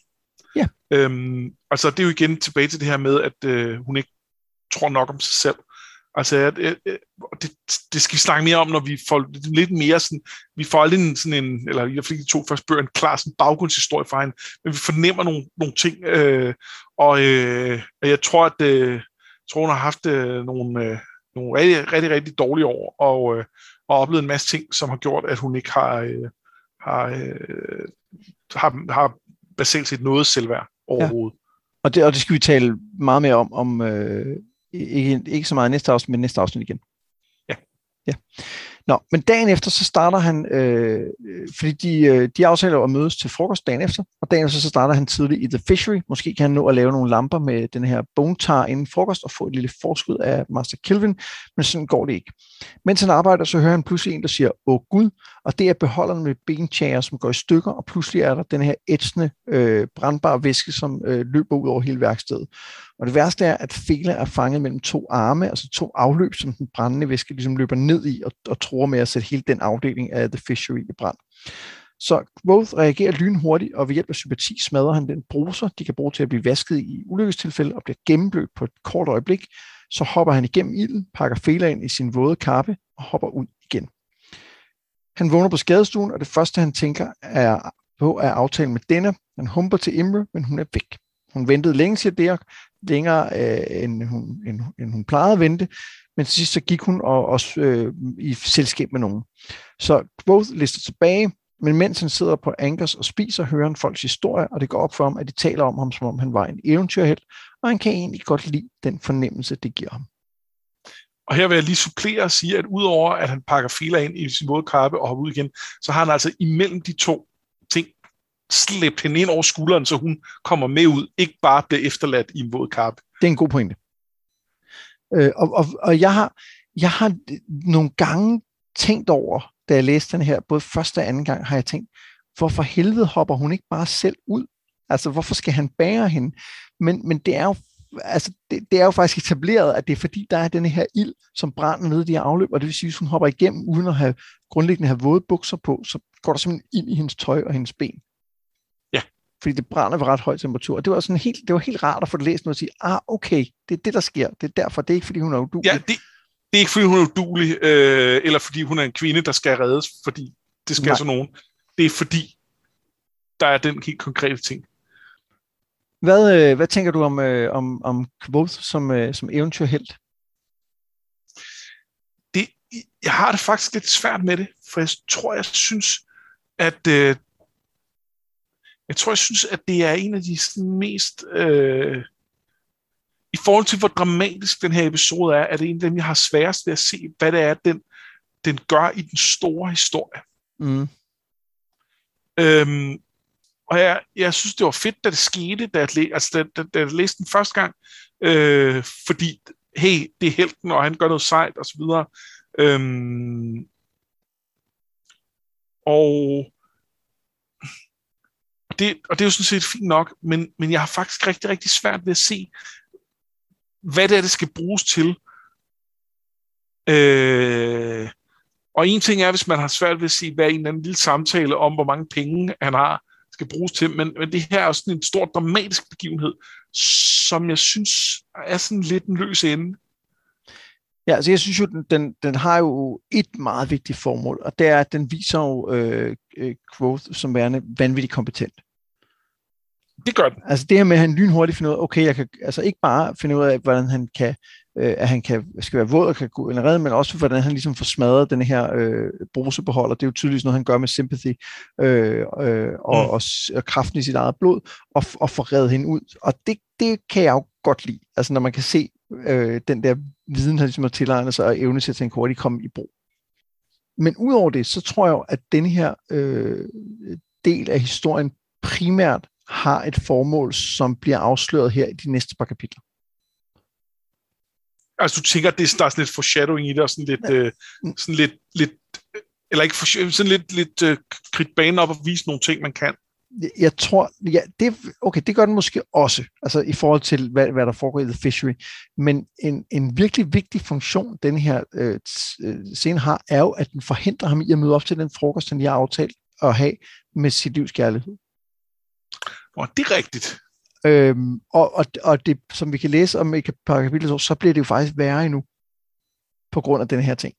Ja. Øhm, altså, det er jo igen tilbage til det her med, at øh, hun ikke tror nok om sig selv. Altså, at, at, det, det skal vi snakke mere om, når vi får lidt mere sådan, vi får aldrig en, sådan en, eller jeg fik de to første bøger, en klar sådan baggrundshistorie fra hende, men vi fornemmer nogle, nogle ting, øh, og øh, jeg tror, at øh, jeg tror, hun har haft øh, nogle, øh, nogle rigtig, rigtig, rigtig dårlige år, og, øh, og oplevet en masse ting, som har gjort, at hun ikke har, øh, har, øh, har, har basalt set noget selvværd overhovedet. Ja. Og, det, og det skal vi tale meget mere om, om øh, ikke, ikke så meget næste afsnit, men næste afsnit igen. Ja. ja. Nå, men dagen efter, så starter han, øh, fordi de, øh, de aftaler at mødes til frokost dagen efter, og dagen efter, så starter han tidligt i The Fishery. Måske kan han nå at lave nogle lamper med den her bone tar inden frokost og få et lille forskud af Master Kelvin, men sådan går det ikke. Mens han arbejder, så hører han pludselig en, der siger, åh Gud, og det er beholderen med benchager, som går i stykker, og pludselig er der den her ætsende, øh, brandbare væske, som øh, løber ud over hele værkstedet. Og det værste er, at Fela er fanget mellem to arme, altså to afløb, som den brændende væske ligesom løber ned i og, og tror med at sætte hele den afdeling af The Fishery i brand. Så Quoth reagerer lynhurtigt, og ved hjælp af sympati smadrer han den bruser, de kan bruge til at blive vasket i ulykkestilfælde og bliver gennemblødt på et kort øjeblik. Så hopper han igennem ilden, pakker Fela ind i sin våde kappe og hopper ud igen. Han vågner på skadestuen, og det første han tænker er på er aftalen med denne. Han humper til Imre, men hun er væk. Hun ventede længe, siger Dirk, længere øh, end, hun, end, end hun plejede at vente, men til sidst så gik hun og, også øh, i selskab med nogen. Så Quoth lister tilbage, men mens han sidder på Ankers og spiser, hører han folks historie, og det går op for ham, at de taler om ham, som om han var en eventyrhelt, og han kan egentlig godt lide den fornemmelse, det giver ham. Og her vil jeg lige supplere og sige, at udover at han pakker filer ind i sin våde kappe og hopper ud igen, så har han altså imellem de to ting slæbt hende ind over skulderen, så hun kommer med ud, ikke bare bliver efterladt i en våd kappe. Det er en god pointe. Øh, og, og, og jeg har, jeg har nogle gange tænkt over, da jeg læste den her, både første og anden gang, har jeg tænkt, hvorfor helvede hopper hun ikke bare selv ud? Altså, hvorfor skal han bære hende? Men, men det er jo altså, det, det er jo faktisk etableret, at det er fordi, der er den her ild, som brænder ned i de her afløb, og det vil sige, hvis hun hopper igennem, uden at have grundlæggende have våde bukser på, så går der simpelthen ind i hendes tøj og hendes ben fordi det brænder ved ret høj temperatur. Og det var, sådan helt, det var helt rart at få det læst noget og sige, ah, okay, det er det, der sker. Det er derfor, det er ikke, fordi hun er udulig. Ja, det, det er ikke, fordi hun er udulig, øh, eller fordi hun er en kvinde, der skal reddes, fordi det skal Nej. så nogen. Det er fordi, der er den helt konkrete ting. Hvad, øh, hvad tænker du om, øh, om, om Quoth som, øh, som eventyrhelt? Det, jeg har det faktisk lidt svært med det, for jeg tror, jeg synes, at øh, jeg tror, jeg synes, at det er en af de sådan, mest... Øh, I forhold til, hvor dramatisk den her episode er, er det en af dem, jeg har sværest ved at se, hvad det er, den, den gør i den store historie. Mm. Øhm, og jeg, jeg synes, det var fedt, da det skete, da jeg, altså, da, da, da jeg læste den første gang, øh, fordi, hey, det er helten, og han gør noget sejt, og så videre. Øhm, og det, og det er jo sådan set fint nok, men, men jeg har faktisk rigtig, rigtig svært ved at se, hvad det er, det skal bruges til. Øh, og en ting er, hvis man har svært ved at se, hvad en eller anden lille samtale om, hvor mange penge han har, skal bruges til, men, men det her er sådan en stor dramatisk begivenhed, som jeg synes er sådan lidt en løs ende. Ja, altså jeg synes jo, den, den, den har jo et meget vigtigt formål, og det er, at den viser jo øh, øh Growth som værende vanvittigt kompetent. Det gør den. Altså det her med, at han lynhurtigt finder ud af, okay, jeg kan altså ikke bare finde ud af, hvordan han kan, øh, at han kan, skal være våd og kan gå redde, men også hvordan han ligesom får smadret den her øh, brusebeholder. Det er jo tydeligvis noget, han gør med sympathy øh, øh, og, mm. og, og, kraften i sit eget blod, og, og får reddet hende ud. Og det det kan jeg jo godt lide. Altså når man kan se øh, den der viden, han ligesom har tilegnet sig, og evne til at tænke hurtigt komme i brug. Men udover det, så tror jeg at denne her øh, del af historien primært har et formål, som bliver afsløret her i de næste par kapitler. Altså du tænker, at det er, der er sådan lidt foreshadowing i det, og sådan lidt, ja. øh, sådan lidt, lidt eller ikke for, sådan lidt, lidt øh, kridt banen op og vise nogle ting, man kan. Jeg tror, ja, det, okay, det gør den måske også, altså i forhold til, hvad, hvad der foregår i The Fishery. Men en, en virkelig vigtig funktion, den her øh, øh scene har, er jo, at den forhindrer ham i at møde op til den frokost, han lige har aftalt at have med sit livs kærlighed. Og det er rigtigt. Øhm, og, og, og det, som vi kan læse om i par kapitler, så bliver det jo faktisk værre endnu, på grund af den her ting.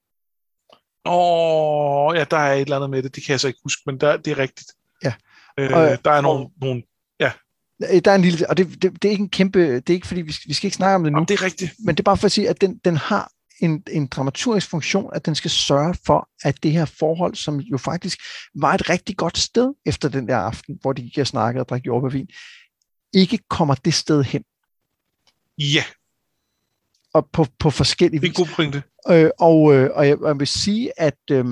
Åh, ja, der er et eller andet med det, det kan jeg så ikke huske, men der, det er rigtigt. Ja. Øh, og, der er nogle, og, nogle, ja. Der er en lille, og det, det, det er ikke en kæmpe, det er ikke fordi, vi, vi skal ikke snakke om det nu. Jamen, det er rigtigt. Men det er bare for at sige, at den, den har en, en dramaturgisk funktion, at den skal sørge for, at det her forhold, som jo faktisk var et rigtig godt sted efter den der aften, hvor de gik og snakkede og drak jordbærvin, ikke kommer det sted hen. Ja. Og på, på forskellige vis. Det er en god pointe. Øh, og, øh, og jeg, jeg vil sige, at øh,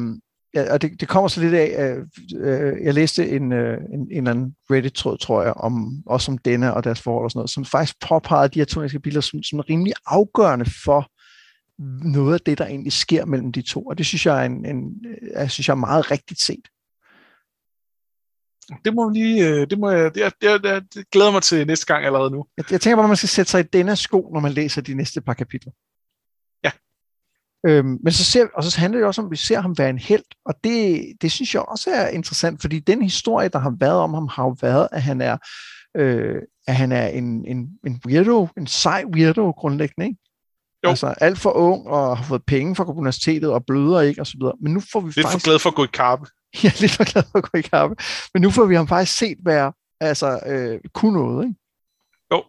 og det, det kommer så lidt af, øh, jeg læste en, øh, en, en eller anden Reddit-tråd, tror jeg, om, også om denne og deres forhold og sådan noget, som faktisk påpegede de her to biler som, som rimelig afgørende for noget af det, der egentlig sker mellem de to. Og det synes jeg er, en, en, jeg synes jeg er meget rigtigt set. Det må lige, øh, det må jeg, det, det, det, det glæder mig til næste gang allerede nu. Jeg, jeg tænker bare, at man skal sætte sig i denne sko, når man læser de næste par kapitler. Ja. Øhm, men så ser, og så handler det også om, at vi ser ham være en held, og det, det synes jeg også er interessant, fordi den historie, der har været om ham, har jo været, at han er, øh, at han er en, en, en weirdo, en sej weirdo grundlæggende, ikke? Jo. Altså alt for ung og har fået penge fra universitetet og bløder ikke og så videre. Men nu får vi lidt faktisk... for glad for at gå i karpe. ja, lidt for glad for at gå i karpe. Men nu får vi ham faktisk set være, altså, øh, kunne noget, ikke? Jo.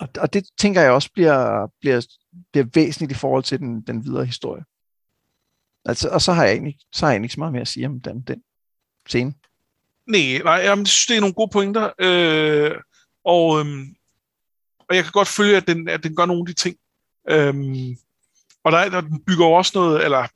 Og, og det tænker jeg også bliver, bliver, bliver væsentligt i forhold til den, den videre historie. Altså, og så har jeg egentlig, så har jeg egentlig ikke så meget mere at sige om den, den scene. Nej, nej, jeg synes, det er nogle gode pointer. Øh, og, øhm, og jeg kan godt følge, at den, at den gør nogle af de ting. Øhm, og der, der den bygger også noget, eller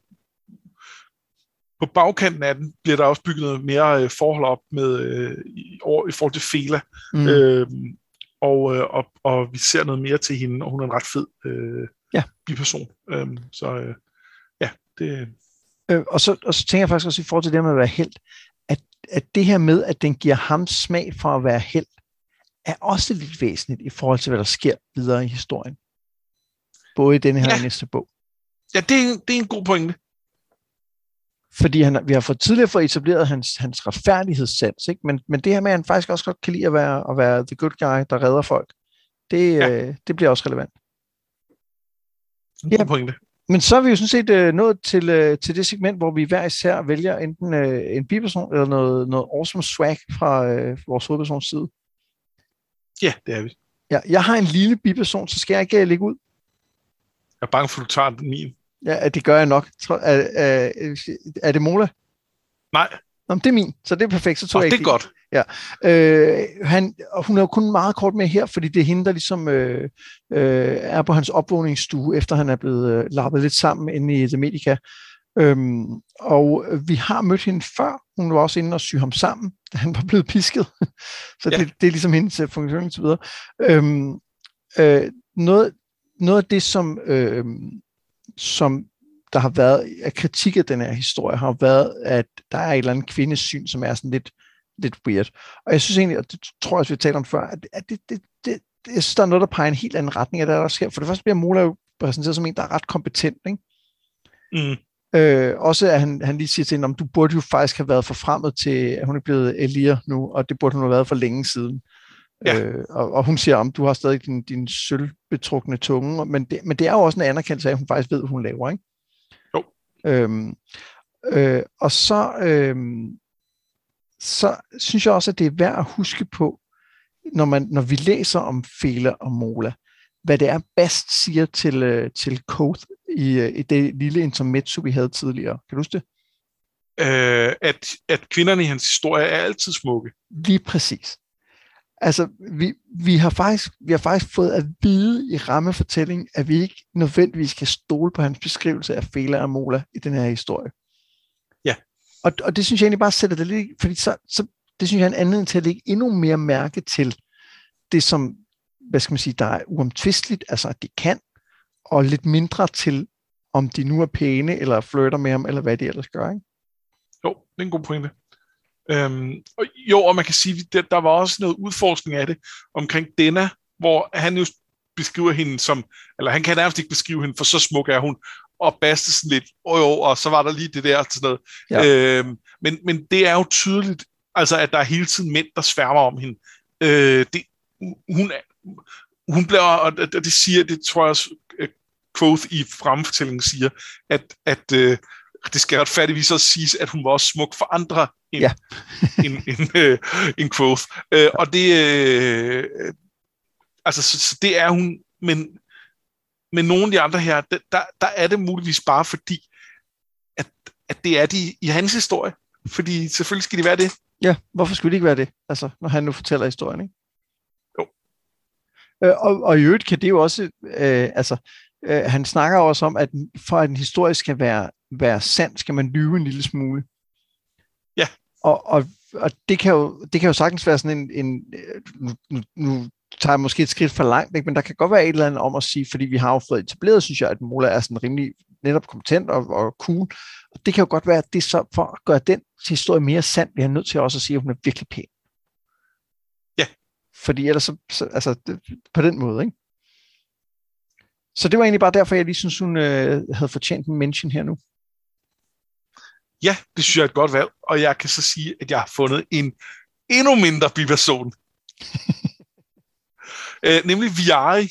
på bagkanten af den bliver der også bygget noget mere øh, forhold op med øh, i, over, i forhold til Fela. Mm. Øhm, og, øh, og, og vi ser noget mere til hende, og hun er en ret fed øh, ja. biperson. Øhm, så øh, ja, det... Øh, og, så, og så tænker jeg faktisk også i forhold til det med at være held, at, at det her med, at den giver ham smag for at være held, er også lidt væsentligt i forhold til, hvad der sker videre i historien. Både i denne her ja. og næste bog. Ja, det er, det er en god pointe. Fordi han, vi har fået tidligere fået etableret hans, hans retfærdighedssans, ikke? Men, men det her med, at han faktisk også godt kan lide at være, at være the good guy, der redder folk, det, ja. øh, det bliver også relevant. Ja, pointe. Men så er vi jo sådan set øh, nået til, øh, til det segment, hvor vi hver især vælger enten øh, en biperson eller noget, noget awesome swag fra øh, vores hovedpersons side. Ja, det er vi. Ja, jeg har en lille biperson, så skal jeg ikke øh, lægge ud. Jeg er bange for, at du tager den min. Ja, det gør jeg nok. Er, er, er det Mola? Nej. Nå, det er min, så det er perfekt. Så tror oh, jeg det er godt. Ja. Øh, han, og hun er jo kun meget kort med her, fordi det er hende, der ligesom øh, øh, er på hans opvågningsstue, efter han er blevet øh, lappet lidt sammen inde i The Medica. Øhm, og vi har mødt hende før. Hun var også inde og sy ham sammen, da han var blevet pisket. så ja. det, det er ligesom hendes uh, funktion og så videre. Øhm, øh, noget, noget af det, som, øh, som der har været af kritik af den her historie, har været, at der er et eller andet kvindesyn, som er sådan lidt, lidt weird. Og jeg synes egentlig, og det tror jeg også, vi har talt om før, at, at det, det, det, det, jeg synes, der er noget, der peger en helt anden retning af det, der sker. For det første bliver Mola jo præsenteret som en, der er ret kompetent, ikke? Mm. Øh, også at han, han lige siger til hende, om du burde jo faktisk have været forfremmet til, at hun er blevet Elia nu, og det burde hun have været for længe siden. Ja. Øh, og, og hun siger, om du har stadig din, din sølvbetrukne tunge, men det, men det er jo også en anerkendelse af, at hun faktisk ved, hvad hun laver, ikke? Jo. Øhm, øh, og så, øhm, så synes jeg også, at det er værd at huske på, når, man, når vi læser om Fela og Mola, hvad det er, Bast siger til, øh, til Koth i, øh, i det lille intermezzo, vi havde tidligere. Kan du huske det? Øh, at, at kvinderne i hans historie er altid smukke. Lige præcis. Altså, vi, vi, har faktisk, vi har faktisk fået at vide i rammefortællingen, at vi ikke nødvendigvis kan stole på hans beskrivelse af Fela og Mola i den her historie. Ja. Og, og det synes jeg egentlig bare sætter det lidt, fordi så, så det synes jeg er en anledning til at lægge endnu mere mærke til det, som, hvad skal man sige, der er uomtvisteligt, altså at de kan, og lidt mindre til, om de nu er pæne, eller flirter med ham, eller hvad de ellers gør, ikke? Jo, det er en god pointe. Øhm, og jo, og man kan sige, at der var også noget udforskning af det omkring Dena, hvor han jo beskriver hende som, eller han kan nærmest ikke beskrive hende, for så smuk er hun, og baste sådan lidt, og jo, og så var der lige det der, sådan noget. Ja. Øhm, men, men det er jo tydeligt, altså at der er hele tiden mænd, der sværmer om hende. Øh, det, hun, hun bliver, og det, det siger, det tror jeg også, Quoth i fremfortællingen siger, at, at øh, det skal retfærdigvis også siges, at hun var også smuk for andre end, ja. end, end, øh, end Quoth. Øh, og det, øh, altså, så, så det er hun, men, men nogle af de andre her, der, der er det muligvis bare fordi, at, at det er de i hans historie. Fordi selvfølgelig skal de være det. Ja, hvorfor skulle det ikke være det, altså, når han nu fortæller historien, ikke? Jo. Øh, og, og i øvrigt kan det jo også, øh, altså, øh, han snakker også om, at for at en historie skal være, være sand, skal man lyve en lille smule. Ja. Og, og, og det, kan jo, det kan jo sagtens være sådan en, en nu, nu, nu tager jeg måske et skridt for langt, ikke? men der kan godt være et eller andet om at sige, fordi vi har jo fået etableret, synes jeg, at Mola er sådan rimelig netop kompetent og, og cool. Og det kan jo godt være, at det så for at gøre den historie mere sand, bliver han nødt til også at sige, at hun er virkelig pæn. Ja. Fordi ellers så, så altså, det, på den måde, ikke? Så det var egentlig bare derfor, jeg lige synes, hun øh, havde fortjent en mention her nu. Ja, det synes jeg er et godt valg, og jeg kan så sige, at jeg har fundet en endnu mindre biperson. øh, nemlig Viari.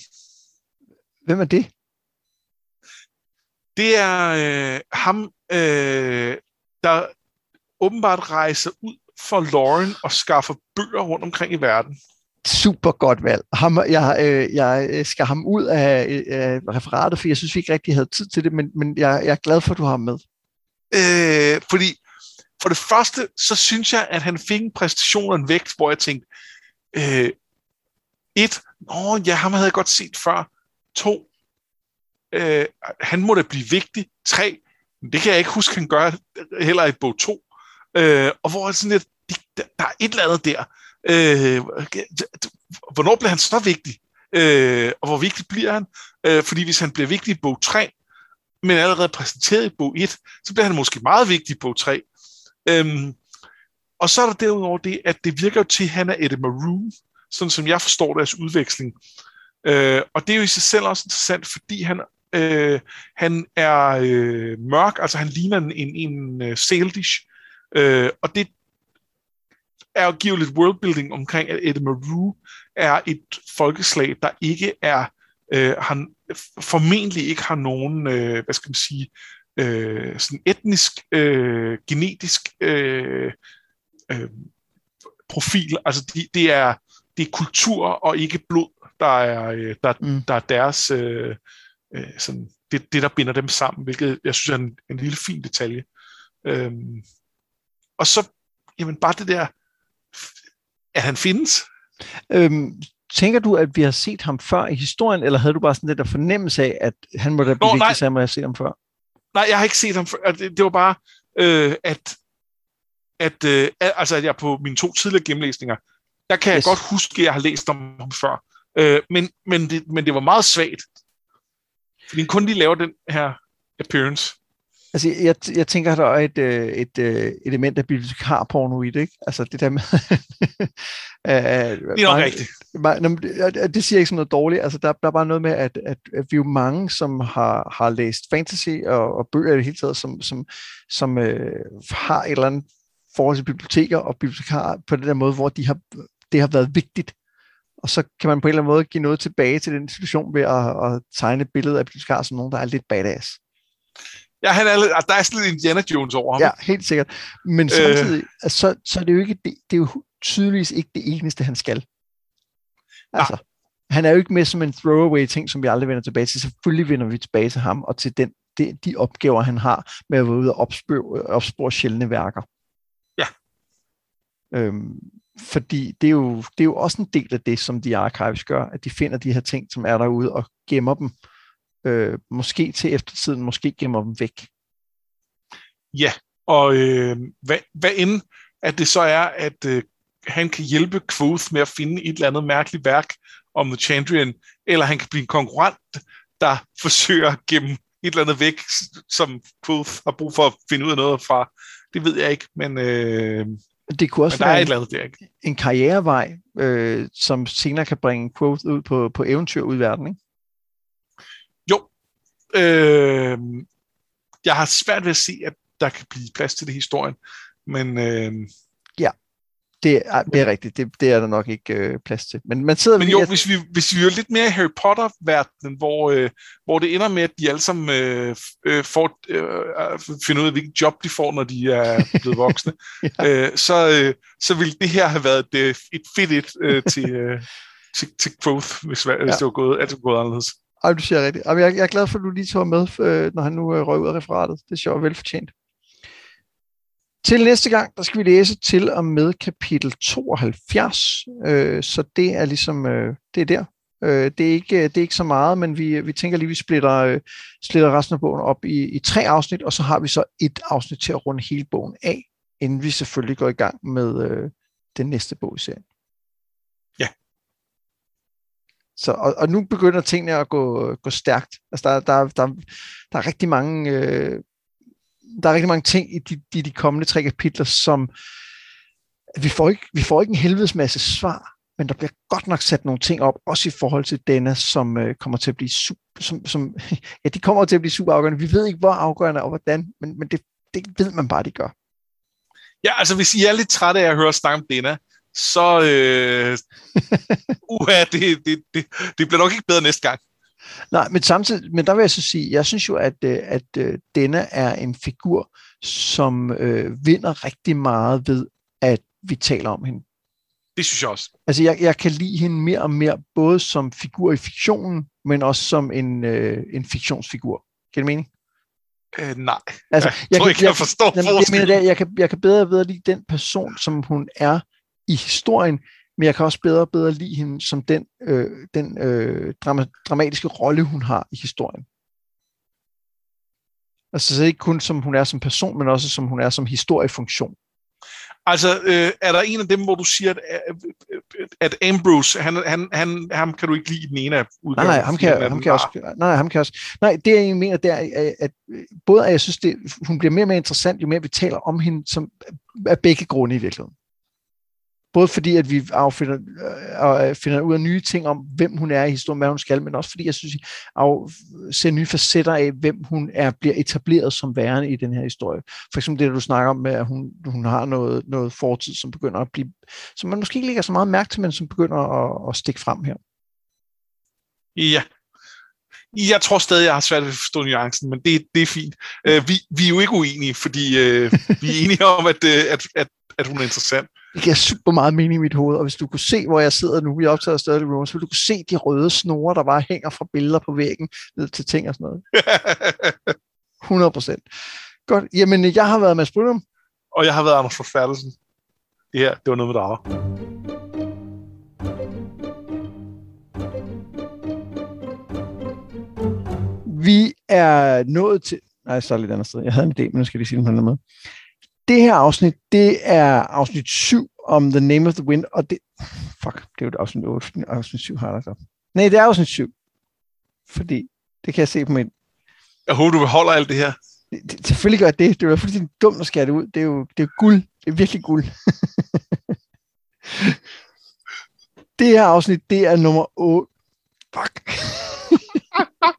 Hvem er det? Det er øh, ham, øh, der åbenbart rejser ud for Lauren og skaffer bøger rundt omkring i verden. Super godt valg. Ham, jeg, øh, jeg skal ham ud af, øh, referatet, for jeg synes vi ikke rigtig havde tid til det, men, men jeg, jeg er glad for, at du har ham med. Øh, fordi for det første, så synes jeg, at han fik en præstation og en vægt, hvor jeg tænkte, øh, et, åh, ja, ham havde jeg godt set før. To, øh, han må da blive vigtig. Tre, det kan jeg ikke huske, han gør heller i bog to. Øh, og hvor er sådan lidt, der er et eller andet der. Øh, hvornår bliver han så vigtig? Øh, og hvor vigtig bliver han? Øh, fordi hvis han bliver vigtig i bog 3, men allerede præsenteret i bog 1, så bliver han måske meget vigtig i bog 3. Øhm, og så er der derudover det, at det virker jo til, at han er Eddie Maroon, sådan som jeg forstår deres udveksling. Øh, og det er jo i sig selv også interessant, fordi han, øh, han er øh, mørk, altså han ligner en, en, en øh, uh, Saldish, øh, og det er jo giver lidt worldbuilding omkring, at Eddie Maru er et folkeslag, der ikke er, øh, han formentlig ikke har nogen, øh, hvad skal man sige, øh, sådan etnisk, øh, genetisk øh, øh, profil. Altså de, det er det er kultur og ikke blod, der er, øh, der, mm. der er deres, øh, øh, sådan, det, det, der binder dem sammen, hvilket jeg synes er en, en lille fin detalje. Øhm, og så, jamen bare det der, at han findes. Øhm, tænker du, at vi har set ham før i historien, eller havde du bare sådan lidt der fornemmelse af, at han må da blive vigtig, så jeg må have set ham før? Nej, jeg har ikke set ham før. Det, det var bare, øh, at, at, øh, altså, at jeg på mine to tidligere gennemlæsninger, der kan yes. jeg godt huske, at jeg har læst om ham før. Øh, men, men, det, men det var meget svagt. Fordi kun lige laver den her appearance. Altså, jeg, jeg tænker, der er et, øh, et, et øh, element af bibliotekarporno i det, ikke? Altså, det der med... det er nok rigtigt. Det, det siger ikke sådan noget dårligt. Altså, der, der er bare noget med, at, at, at vi er jo mange, som har, har læst fantasy og, og bøger i det hele taget, som, som, som øh, har et eller andet forhold til biblioteker og bibliotekarer på den der måde, hvor de har, det har været vigtigt og så kan man på en eller anden måde give noget tilbage til den institution ved at, at tegne et billede af bibliotekar som nogen, der er lidt badass. Ja, han er, der er sådan lidt Indiana Jones over ham. Ja, helt sikkert. Men øh. samtidig, øh. så, så er det jo ikke, det, det er jo tydeligvis ikke det eneste, han skal. Altså, ja. han er jo ikke med som en throwaway ting, som vi aldrig vender tilbage til. Selvfølgelig vender vi tilbage til ham, og til den, de, de opgaver, han har med at være ude og opspore, opspore sjældne værker. Ja. Øhm, fordi det er, jo, det er jo også en del af det, som de archives gør, at de finder de her ting, som er derude, og gemmer dem. Øh, måske til eftertiden, måske gemmer dem væk. Ja, og øh, hvad, hvad end at det så er, at øh, han kan hjælpe Quoth med at finde et eller andet mærkeligt værk om The Chandrian, eller han kan blive en konkurrent, der forsøger at gemme et eller andet væk, som Quoth har brug for at finde ud af noget fra. Det ved jeg ikke, men, øh, det kunne også men der være er et eller andet der. Ikke? en karrierevej, øh, som senere kan bringe Quoth ud på, på eventyr ud i verden. Ikke? Øh, jeg har svært ved at se, at der kan blive plads til det i historien, men øh, Det er, det er rigtigt, det, det er der nok ikke øh, plads til. Men man sidder Men jo, at- hvis vi, hvis vi er lidt mere i Harry Potter-verdenen, hvor, øh, hvor det ender med, at de alle sammen øh, øh, får, øh, finder ud af, hvilket job de får, når de er blevet voksne, Ja. øh, så, øh, så ville det her have været et, øh, et fedt et øh, til, øh, til, til Quoth, hvis, hvis Ja. det var gået, at det var gået anderledes. Ej, du siger rigtigt. Jeg, jeg er glad for, at du lige tog med, øh, når han nu øh, røg ud af referatet. Det er sjovt velfortjent. Til næste gang, der skal vi læse til og med kapitel 72. Øh, så det er ligesom, øh, det er der. Øh, det, er ikke, det er ikke så meget, men vi, vi tænker lige, vi splitter, øh, splitter resten af bogen op i, i tre afsnit, og så har vi så et afsnit til at runde hele bogen af, inden vi selvfølgelig går i gang med øh, den næste bog i serien. Ja. Så, og, og nu begynder tingene at gå, gå stærkt. Altså, der, der, der, der er rigtig mange... Øh, der er rigtig mange ting i de, de, de kommende tre kapitler, som vi får, ikke, vi får ikke en helvedes masse svar, men der bliver godt nok sat nogle ting op, også i forhold til denne, som øh, kommer til at blive super, som, som, ja, de kommer til at blive super afgørende. Vi ved ikke, hvor afgørende og hvordan, men, men det, det ved man bare, de gør. Ja, altså hvis I er lidt trætte af at høre snak om Dena, så øh, uha, det, det, det, det bliver nok ikke bedre næste gang. Nej, men samtidig, men der vil jeg så sige, jeg synes jo, at, øh, at øh, denne er en figur, som øh, vinder rigtig meget ved, at vi taler om hende. Det synes jeg også. Altså, jeg, jeg kan lide hende mere og mere, både som figur i fiktionen, men også som en, øh, en fiktionsfigur. Giver det mening? Øh, nej, Altså, jeg tror ikke, jeg forstår Jamen, jeg, mener, forskellen. det, er, jeg, kan, jeg kan bedre ved at lide den person, som hun er i historien, men jeg kan også bedre og bedre lide hende som den, øh, den øh, drama, dramatiske rolle, hun har i historien. Altså så ikke kun som hun er som person, men også som hun er som historiefunktion. Altså, øh, er der en af dem, hvor du siger, at, at Ambrose, han, han, han, ham kan du ikke lide den ene af Nej, udgaven? nej, ham kan, jeg, han er ham kan også, rar. nej, ham kan også. Nej, det jeg mener, det er, at, at både at jeg synes, det, hun bliver mere og mere interessant, jo mere vi taler om hende, som af begge grunde i virkeligheden. Både fordi, at vi affinder, øh, øh, finder ud af nye ting om, hvem hun er i historien, hvad hun skal, men også fordi, jeg synes, at ser nye facetter af, hvem hun er, bliver etableret som værende i den her historie. For eksempel det, du snakker om med, at hun, hun har noget, noget fortid, som begynder at blive, som man måske ikke lægger så meget mærke til, men som begynder at, at stikke frem her. Ja. Jeg tror stadig, jeg har svært ved at forstå nuancen, men det, det er fint. Uh, vi, vi er jo ikke uenige, fordi uh, vi er enige om, at, uh, at, at, at hun er interessant. Det giver super meget mening i mit hoved, og hvis du kunne se, hvor jeg sidder nu, vi optager stadig room, så ville du kunne se de røde snore, der bare hænger fra billeder på væggen ned til ting og sådan noget. 100 procent. Godt, jamen jeg har været med Brynum. og jeg har været Anders Forfærdelsen. Det her, det var noget med drager. Vi er nået til... Nej, starter lidt andet sted. Jeg havde en idé, men nu skal jeg lige sige det på en anden måde. Det her afsnit, det er afsnit 7 om The Name of the Wind, og det... Fuck, det er jo et afsnit 8. Afsnit 7 har der så. Nej, det er afsnit 7. Fordi, det kan jeg se på min... Jeg håber, du beholder alt det her. Det, det, selvfølgelig gør jeg det. Det er jo fuldstændig dumt at skære det ud. Det er jo, det er guld. Det er virkelig guld. det her afsnit, det er nummer 8. Fuck.